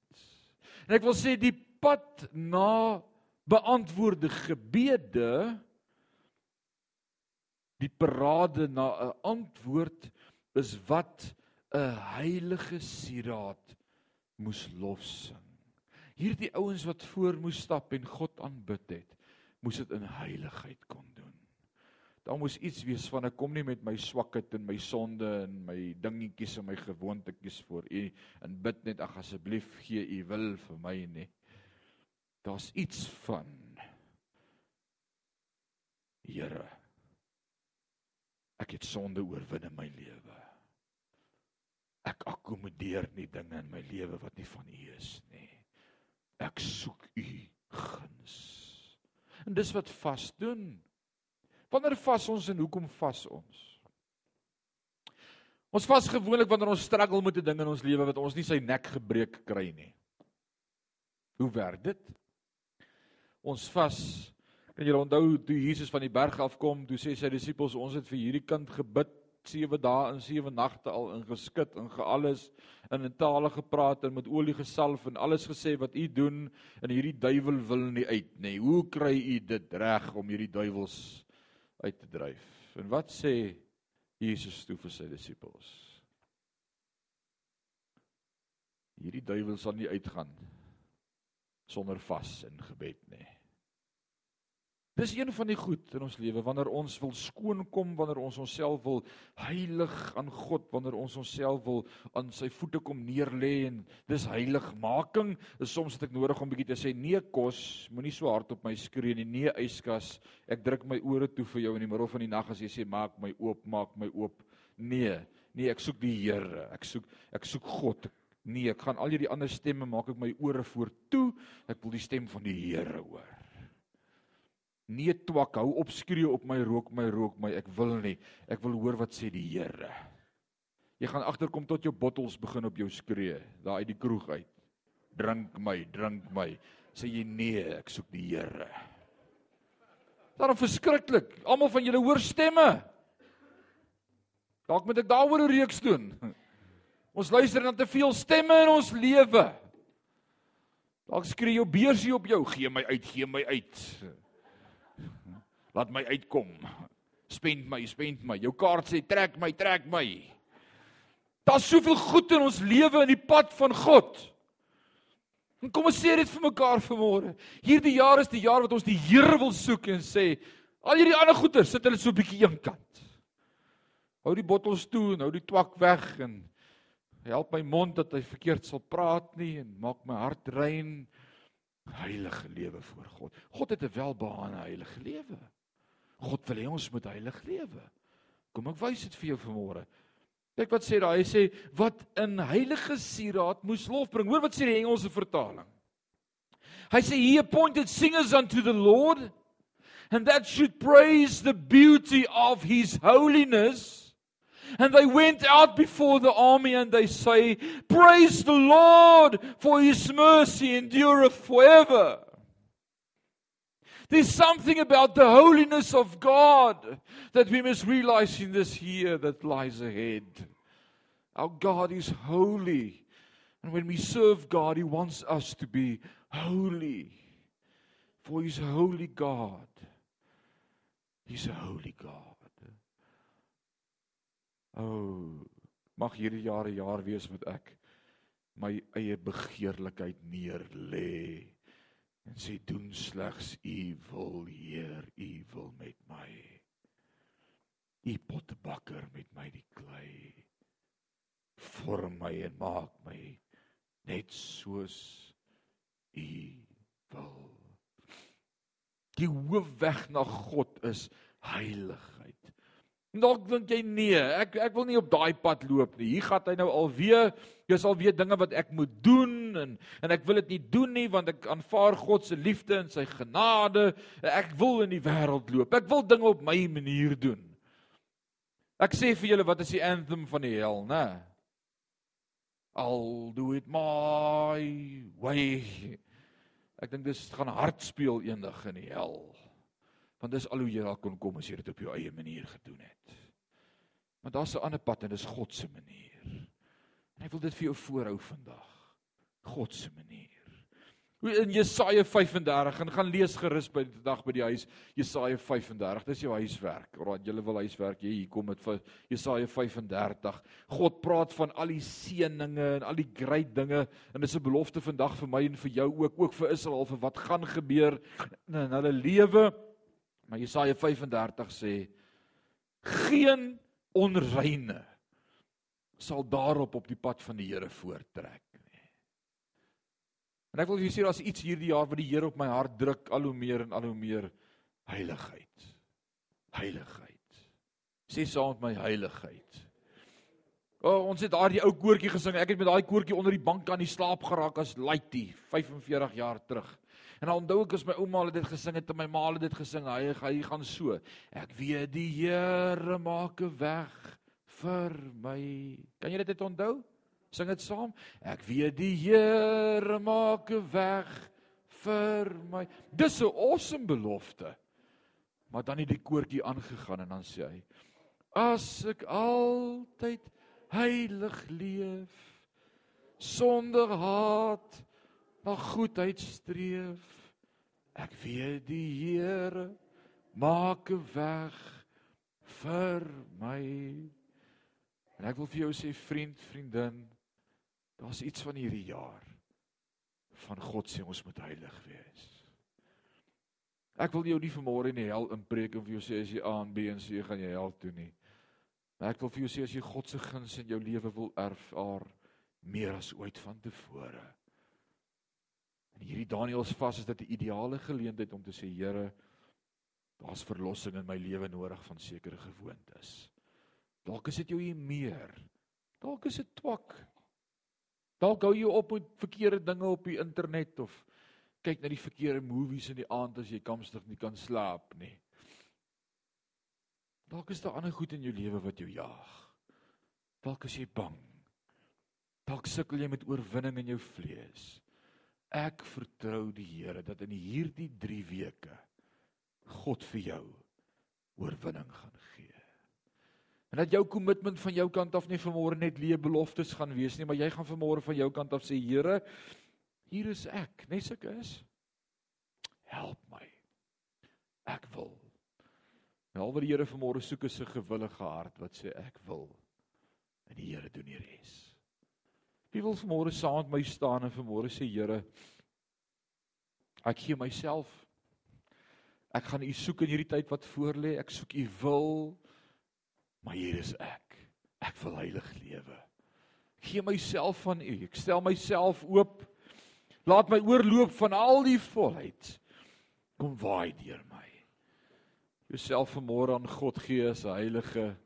En ek wil sê die pad na beantwoorde gebede die parade na 'n antwoord is wat 'n heilige sieraad moes lofsing. Hierdie ouens wat voor moes stap en God aanbid het, moes dit in heiligheid kon. Daar moes iets wees van ek kom nie met my swakheid en my sonde en my dingetjies en my gewoontetjies voor U en bid net ag asseblief gee U wil vir my nie. Daar's iets van Here. Ek het sonde oorwin in my lewe. Ek akkommodeer nie dinge in my lewe wat nie van U is nie. Ek soek U guns. En dis wat vas doen. Wanneer vas ons en hoekom vas ons? Ons vas gewoonlik wanneer ons struggle met 'n ding in ons lewe wat ons nie sy nek gebreek kry nie. Hoe werk dit? Ons vas kan jy onthou toe Jesus van die berg af kom, toe sê sy disippels ons het vir hierdie kind gebid 7 dae en 7 nagte al ingeskit en gealles in 'n tale gepraat en met olie gesalf en alles gesê wat u doen en hierdie duiwel wil nie uit nê. Hoe kry u dit reg om hierdie duiwels uit te dryf. En wat sê Jesus toe vir sy disippels? Hierdie duiwel sal nie uitgaan sonder vas en gebed nie. Dis een van die goed in ons lewe wanneer ons wil skoon kom, wanneer ons onsself wil heilig aan God, wanneer ons onsself wil aan sy voete kom neerlê en dis heiligmaking. Is soms het ek nodig om bietjie te sê nee kos, moenie so hard op my skree nie. Nee yskas, ek druk my ore toe vir jou in die middel van die nag as jy sê maak my oop, maak my oop. Nee, nee, ek soek die Here. Ek soek ek soek God. Nee, ek gaan al hierdie ander stemme maak ek my ore voor toe. Ek wil die stem van die Here hoor. Nee twak, hou op skree op my rook my rook my. Ek wil nie. Ek wil hoor wat sê die Here. Jy gaan agterkom tot jou bottels begin op jou skree, daar uit die kroeg uit. Drink my, drink my. Sê jy nee, ek soek die Here. Daarom verskriklik. Almal van julle hoor stemme. Dalk moet ek daaroor 'n reeks doen. Ons luister na te veel stemme in ons lewe. Dalk skree jou beursie op jou, gee my uit, gee my uit. Laat my uitkom. Spend my, spend my. Jou kaart sê trek my, trek my. Daar's soveel goed in ons lewe in die pad van God. En kom ons sê dit vir mekaar vanmôre. Hierdie jaar is die jaar wat ons die Here wil soek en sê al hierdie ander goeder sit hulle so 'n bietjie eenkant. Hou die bottels toe en hou die twak weg en help my mond dat hy verkeerd sal praat nie en maak my hart rein heilige lewe voor God. God het 'n welbehae heilige lewe. God wil hê ons moet heilig lewe. Kom ek wys dit vir jou vanmôre. Kyk wat sê daar. Hy sê wat in heilige sieraad moes lof bring. Hoor wat sê die Engelse vertaling. Hy sê he appointed singers unto the Lord and that should praise the beauty of his holiness. And they went out before the army and they say, Praise the Lord, for his mercy endureth forever. There's something about the holiness of God that we must realize in this year that lies ahead. Our God is holy. And when we serve God, He wants us to be holy. For He's a holy God. He's a holy God. Oh, mag hierdie jaar 'n jaar wees wat ek my eie begeerlikheid neer lê en sê doen slegs u wil Heer u wil met my. U pottebakker met my die klei. Vorm my en maak my net soos u wil. Die hoofweg na God is heilig. Dalk dink jy nee, ek ek wil nie op daai pad loop nie. Hier gaan hy nou alweer, dis alweer dinge wat ek moet doen en en ek wil dit nie doen nie want ek aanvaar God se liefde en sy genade. Ek wil in die wêreld loop. Ek wil dinge op my manier doen. Ek sê vir julle wat is die anthem van die hel, né? I'll do it my way. Ek dink dis gaan hard speel eendag in die hel. Want dis al hoe jy daar kon kom as jy dit op jou eie manier gedoen het. Maar daar's 'n ander pad en dis God se manier. En hy wil dit vir jou voorhou vandag. God se manier. In Jesaja 35 en gaan lees gerus by die dag by die huis Jesaja 35. Dis jou huiswerk. Alraai, julle wil huiswerk hê, hier kom vir Jesaja 35. God praat van al die seëninge en al die groot dinge en dis 'n belofte vandag vir my en vir jou ook, ook vir Israel vir wat gaan gebeur in hulle lewe. Maar Jesaja 35 sê geen onreine sal daarop op die pad van die Here voortrek nie. En ek wil vir julle sê daar's iets hierdie jaar wat die Here op my hart druk al hoe meer en al hoe meer heiligheid. Heiligheid. Sê saam met my heiligheid. O, oh, ons het daardie ou koortjie gesing. Ek het met daai koortjie onder die bank aan die slaap geraak as Laitie 45 jaar terug. En dan onthou ek as my ouma het dit gesing het en my ma het dit gesing, hy hy gaan so. Ek weet die Here maak 'n weg vir my. Kan jy dit onthou? Sing dit saam. Ek weet die Here maak 'n weg vir my. Dis 'n awesome belofte. Maar dan het die koortjie aangegaan en dan sê hy: As ek altyd heilig leef sonder haat na goedheid streef. Ek weet die Here maak 'n weg vir my. En ek wil vir jou sê vriend, vriendin, daar's iets van hierdie jaar van God sê ons moet heilig wees. Ek wil jou nie vanmôre in die hel inpreek en vir jou sê as jy A en B en C gaan jy hel toe nie. Maar ek wil vir jou sê as jy God se guns in jou lewe wil ervaar meer as ooit vantevore. En hierdie Daniël se vas is dit 'n ideale geleentheid om te sê Here, daar's verlossing in my lewe nodig van sekere gewoontes. Dalk is dit jou hier meer. Dalk is dit twak. Dalk hou jy op met verkeerde dinge op die internet of kyk na die verkeerde movies in die aand as jy kamstig nie kan slaap nie. Dalk is daar ander goed in jou lewe wat jou jaag. Dalk is jy bang. Dalk sukkel jy met oorwinning in jou vlees. Ek vertrou die Here dat in hierdie 3 weke God vir jou oorwinning gaan gee. En dat jou kommitment van jou kant af nie vanmôre net leë beloftes gaan wees nie, maar jy gaan vanmôre van jou kant af sê Here, hier is ek, net so ek is. Help my. Ek wil. Nou al wat die Here vanmôre soek is 'n gewillige hart wat sê ek wil. En die Here doen die res. Wie wil vanmôre saam met my staan en vanmôre sê Here ek gee myself. Ek gaan u soek in hierdie tyd wat voorlê ek soek u wil maar hier is ek. Ek wil heilig lewe. Gee myself van u. Ek stel myself oop. Laat my oorloop van al die volheid. Kom waai deur my jouself vanmôre aan God gee as 'n heilige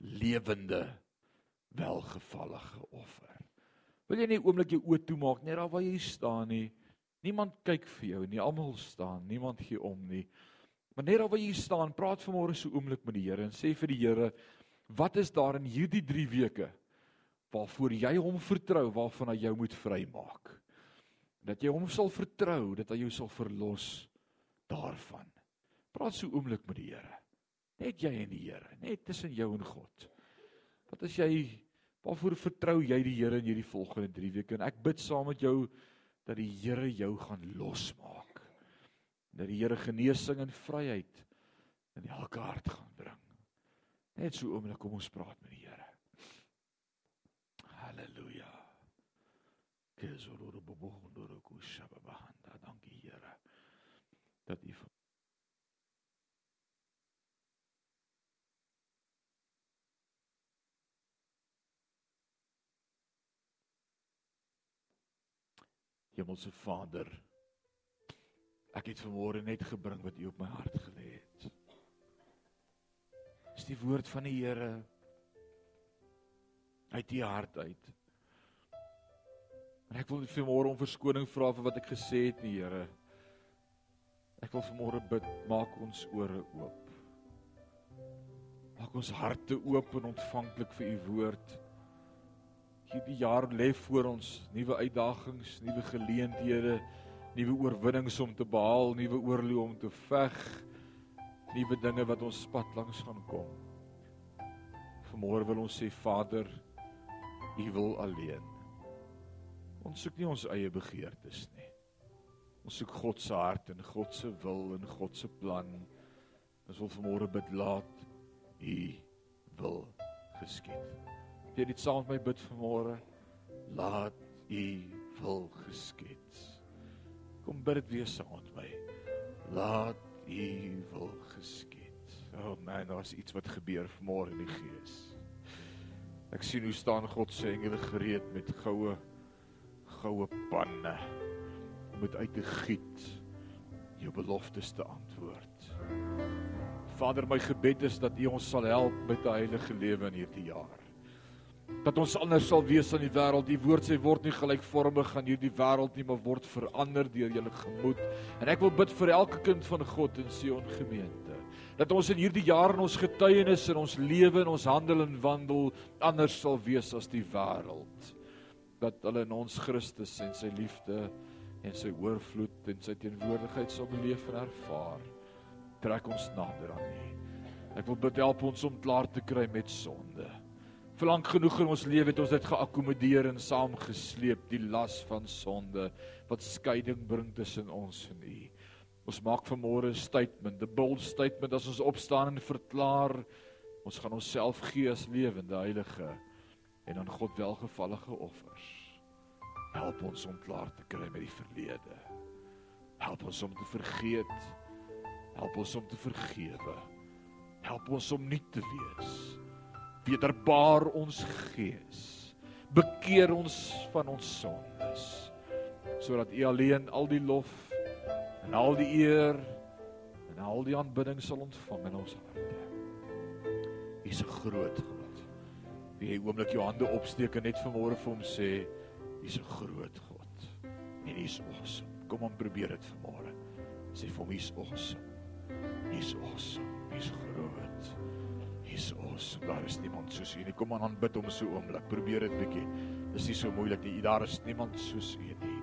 lewende welgevallige offer Wil jy nie oomblik jou oë toemaak net daar waar jy staan nie? Niemand kyk vir jou nie. Almal staan. Niemand gee om nie. Maar net daar waar jy staan, praat vanmôre so oomblik met die Here en sê vir die Here, wat is daar in hierdie 3 weke waarvoor jy hom vertrou, waarvan hy jou moet vrymaak? Dat jy hom sal vertrou, dat hy jou sal verlos daarvan. Praat so oomblik met die Here. Net jy en die Here, net tussen jou en God. Wat as jy Waarvoor vertrou jy die Here in hierdie volgende 3 weke? En ek bid saam met jou dat die Here jou gaan losmaak. Dat die Here genesing en vryheid in elke hart gaan bring. Net so oomblik kom ons praat met die Here. Halleluja. Kezoloro bobo ndoro kushabahanda. Dankie Here. Dat U Hemelse Vader. Ek het vanmôre net gebring wat U op my hart gelê het. Dis die woord van die Here uit U hart uit. En ek wil vanmôre om verskoning vra vir wat ek gesê het, die Here. Ek wil vanmôre bid, maak ons ore oop. Maak ons harte oop en ontvanklik vir U woord. Hierdie jaar lê voor ons nuwe uitdagings, nuwe geleenthede nuwe oorwinnings om te behaal, nuwe oorloë om te veg, nuwe dinge wat ons pad langs gaan kom. Vanmôre wil ons sê Vader, U wil alleen. Ons soek nie ons eie begeertes nie. Ons soek God se hart en God se wil en God se plan. Ons wil vanmôre bid laat U wil geskied. Wil jy dit saam met my bid vanmôre? Laat U wil geskied. Kom bid dit weer saam met my. Laat U wil geskied. O oh man, daar's iets wat gebeur vanmôre in die gees. Ek sien hoe staan God se engele gereed met goue goue panne om dit uit te giet jou beloftes te antwoord. Vader, my gebed is dat U ons sal help met 'n heilige lewe in hierdie jaar dat ons anders sal wees aan die wêreld. Die woord sê word nie gelykvormig aan hierdie wêreld nie, maar word verander deur julle gemoed. En ek wil bid vir elke kind van God in Sion gemeente dat ons in hierdie jaar in ons getuienis en ons lewe en ons handel en wandel anders sal wees as die wêreld. Dat hulle in ons Christus en sy liefde en sy oorvloed en sy teenwoordigheid sal beleef en ervaar. Trek ons nader aan U. Ek wil bid help ons om klaar te kry met sonde vir lank genoeg in ons lewe het ons dit geakkommodeer en saamgesleep die las van sonde wat skeiding bring tussen ons en U. Ons maak vanmôre 'n statement, 'n bold statement as ons opstaan en verklaar ons gaan onsself gee as lewende heilige en aan God welgevallige offers. Help ons om klaar te kry met die verlede. Help ons om te vergeet. Help ons om te vergewe. Help ons om nie te wees wederbaar ons gees. Bekeer ons van ons sondes sodat U alleen al die lof en al die eer en al die aanbidding sal ontvang in ons harte. U is groot God. Wie jy oomblik jou hande opsteek en net vanmôre vir hom sê, U is groot God. En U is awesome. Kom ons probeer dit vanmôre. Sê vir hom U is awesome. U is awesome. U is groot. Jesus, daar is niemand soos U nie. Kom aan aanbid hom so oomblik. Probeer dit bietjie. Dis nie so moeilik nie. Daar is niemand soos U nie.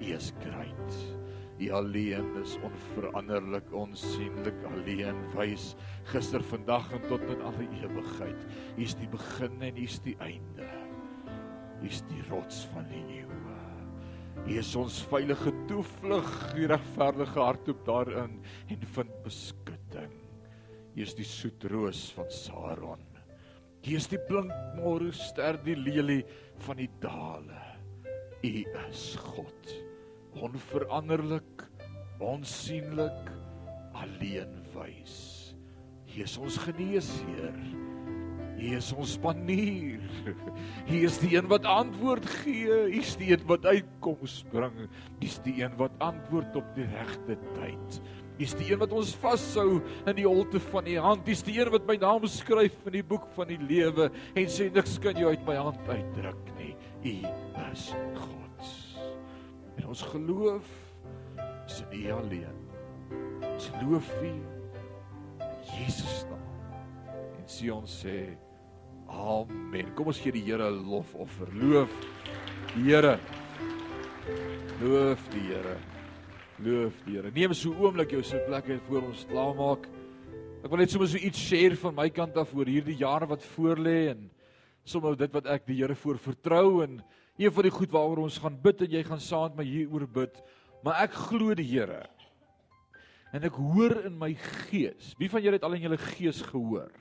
U is great. U alleen is onveranderlik, onsienlik, alleen wys gister, vandag en tot in alle ewigheid. U is die begin en U is die einde. U is die rots van die nuwe. U is ons veilige toevlug, die regverdige hartop daarin en vind beskutting. Hier is die soet roos van Saron. Hier is die blink môre ster die lelie van die dale. U is God. Onveranderlik, onsienlik, alleen wys. Hier is ons geneesheer. Hier is ons panier. Hier is die een wat antwoord gee. Hier is die een wat uitkoms bring. Hier is die een wat antwoord op die regte tyd. Dis die een wat ons vashou in die holte van u hand. Dis die een wat my naam skryf in die boek van die lewe en sê niks kan jy uit my hand uitdruk nie. U is God. En ons geloof is in U alleen. Ons loof U Jesus naam. En sê ons sê amen. Kom ons gee die Here 'n lofoffer. Loof die Here. Loof die Here. Loof die Here. Neem so 'n oomblik jou sitplek en voor ons klaarmaak. Ek wil net sommer so iets share van my kant af oor hierdie jare wat voorlê en sommer dit wat ek die Here voor vertrou en een van die goed waaroor ons gaan bid en jy gaan saam met my hieroor bid. Maar ek glo die Here. En ek hoor in my gees. Wie van julle het al in julle gees gehoor?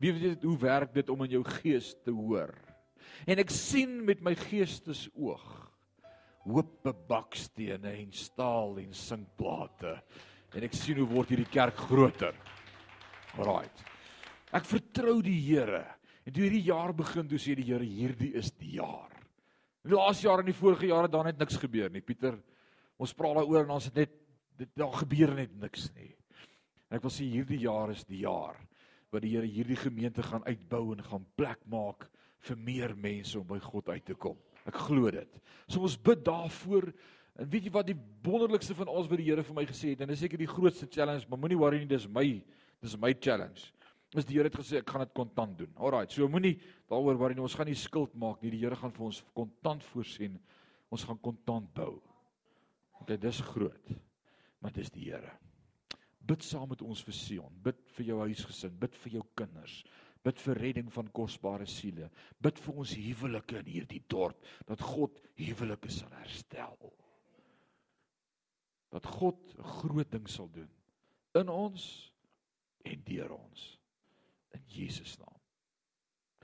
Wie weet hoe werk dit om in jou gees te hoor? En ek sien met my geestesoog hoop bakstene en staal en sinkplate. En ek sien hoe word hierdie kerk groter. Right. Ek vertrou die Here. En toe hierdie jaar begin, toe sê die Here, hierdie is die jaar. In die laaste jaar en die vorige jare dan het niks gebeur nie. Pieter, ons praat daaroor en ons het net dit daar gebeur net niks nie. En ek wil sê hierdie jaar is die jaar wat die Here hierdie gemeente gaan uitbou en gaan plek maak vir meer mense om by God uit te kom. Ek glo dit. So ons bid daarvoor. En weet jy wat die wonderlikste van alles wat die Here vir my gesê het en dis seker die grootste challenge, maar moenie worry nie, dis my dis my challenge. Is die Here het gesê ek gaan dit kontant doen. Alraight, so moenie daaroor worry nie. Ons gaan nie skuld maak nie. Die Here gaan vir ons kontant voorsien. Ons gaan kontant bou. Okay, dis groot. Maar dis die Here. Bid saam met ons vir Sion. Bid vir jou huisgesin, bid vir jou kinders. Bid vir redding van kosbare siele. Bid vir ons huwelike in hierdie dorp dat God huwelike sal herstel. Dat God 'n groot ding sal doen in ons en deur ons in Jesus naam.